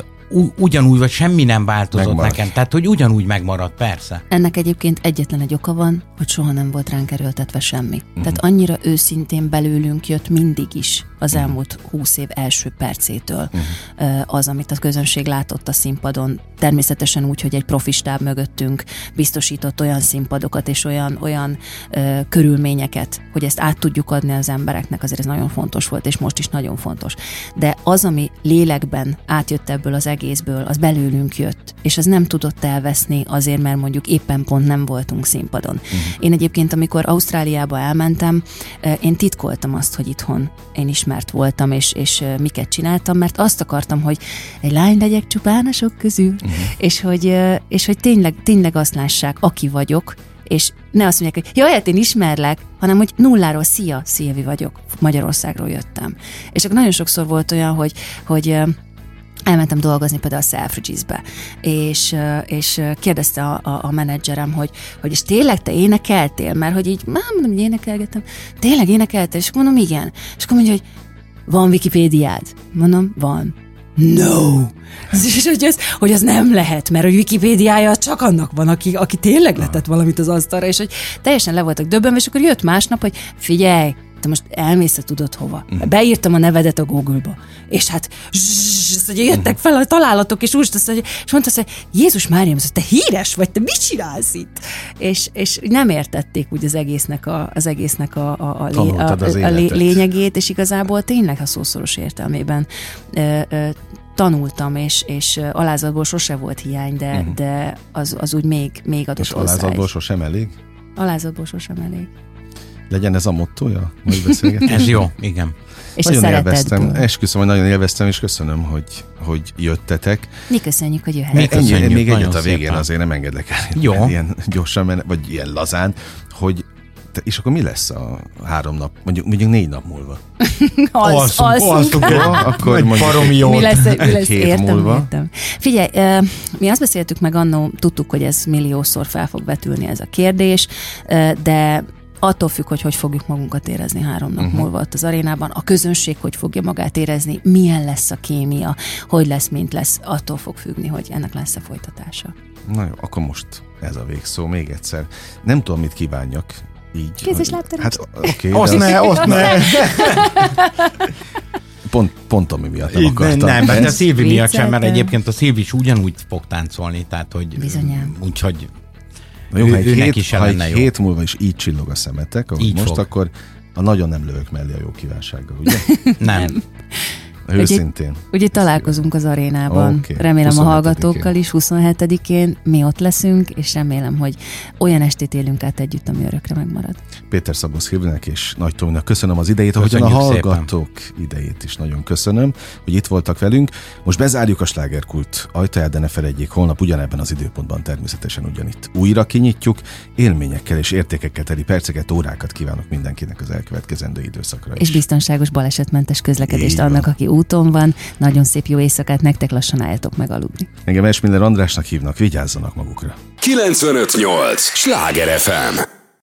ugyanúgy, vagy semmi nem változott Megmaradt. nekem. Tehát, hogy ugyanúgy megmaradt, persze. Ennek egyébként egyetlen egy oka van, hogy soha nem volt ránk erőltetve semmi. Uh-huh. Tehát annyira őszintén belőlünk jött mindig is az elmúlt húsz év első percétől uh-huh. az, amit a közönség látott a színpadon. Természetesen úgy, hogy egy profistáb mögöttünk biztosított olyan színpadokat és olyan, olyan ö, körülményeket, hogy ezt át tudjuk adni az embereknek, azért ez nagyon fontos volt, és most is nagyon fontos. De az, ami lélekben átjött ebből az egészből, az belőlünk jött, és az nem tudott elveszni azért, mert mondjuk éppen pont nem voltunk színpadon. Uh-huh. Én egyébként, amikor Ausztráliába elmentem, én titkoltam azt, hogy itthon én ismert voltam, és, és miket csináltam, mert azt akartam, hogy egy lány legyek csupán a sok közül, uh-huh. és hogy, és hogy tényleg, tényleg azt lássák, aki vagyok, és ne azt mondják, hogy jaj, hát én ismerlek, hanem hogy nulláról, szia, Szilvi vagyok, Magyarországról jöttem. És akkor nagyon sokszor volt olyan, hogy, hogy elmentem dolgozni például a Selfridges-be, és, és kérdezte a, a, a menedzserem, hogy, hogy és tényleg te énekeltél? Mert hogy így, már mondom, hogy énekelgetem. Tényleg énekeltél? És akkor mondom, igen. És akkor mondja, hogy van Wikipédiád? Mondom, van. No! És hogy ez, hogy az nem lehet, mert a Wikipédiája csak annak van, aki, aki tényleg letett valamit az asztalra, és hogy teljesen le voltak döbbenve, és akkor jött másnap, hogy figyelj, te most elmész, te tudod hova. Beírtam a nevedet a Google-ba. És hát azt mondja, jöttek fel a találatok, és úgy azt mondja, és mondta hogy Jézus Mária, azt mondja, te híres vagy, te mit csinálsz itt? És, és nem értették úgy az egésznek a, az egésznek a, a, a, a, a, a lényegét, és igazából tényleg a szószoros értelmében ö, ö, tanultam, és, és alázatból sose volt hiány, de, uh-huh. de az, az úgy még, még adott És hozzá alázatból sosem elég? Alázatból sosem elég. Legyen ez a mottoja? Most beszélgetünk? Ez jó, igen. És nagyon élveztem, esküszöm, hogy nagyon élveztem, és köszönöm, hogy, hogy jöttetek. Mi köszönjük, hogy Mi jöhettek. Ennyi, köszönjük, még egyet a végén szépen. azért nem engedlek el. Jó. Ilyen gyorsan, vagy ilyen lazán, hogy te, és akkor mi lesz a három nap, mondjuk, mondjuk négy nap múlva? Alsz, alszunk. Jó, akkor baromi jó. Mi lesz, mi lesz hét értem, múlva. értem. Figyelj, mi azt beszéltük meg annó, tudtuk, hogy ez milliószor fel fog vetülni ez a kérdés, de attól függ, hogy hogy fogjuk magunkat érezni három nap uh-huh. múlva ott az arénában, a közönség hogy fogja magát érezni, milyen lesz a kémia, hogy lesz, mint lesz, attól fog függni, hogy ennek lesz a folytatása. Na jó, akkor most ez a végszó még egyszer. Nem tudom, mit kívánjak. Így. Kéz és hogy- lábterem. Hát oké. Azt de az- ne, azt ne. Pont, pont ami miatt nem Nem, akartam. nem, mert a. Szilvi miatt sem, mert egyébként a Szilvi is ugyanúgy fog táncolni, tehát hogy Bizonyám. úgyhogy Na jó, ő- ha egy, hét, is ha egy jó. hét múlva is így csillog a szemetek, ahogy Így most, fog. akkor a nagyon nem lövök mellé a jó kívánsággal, ugye? nem. Őszintén. Ugye találkozunk az arénában. Oké. Remélem a 27-én. hallgatókkal is 27-én mi ott leszünk, és remélem, hogy olyan estét élünk át együtt, ami örökre megmarad. Péter Szabó Szilvinek és Nagy Tominak köszönöm az idejét, ahogyan a hallgatók idejét is nagyon köszönöm, hogy itt voltak velünk. Most bezárjuk a slágerkult ajtaját, de ne felejtjék, holnap ugyanebben az időpontban természetesen ugyanitt. Újra kinyitjuk, élményekkel és értékekkel teli perceket, órákat kívánok mindenkinek az elkövetkezendő időszakra És is. biztonságos balesetmentes közlekedést annak, aki úton van. Nagyon szép jó éjszakát, nektek lassan álljatok meg aludni. Engem Esmiller Andrásnak hívnak, vigyázzanak magukra. 958! Sláger FM!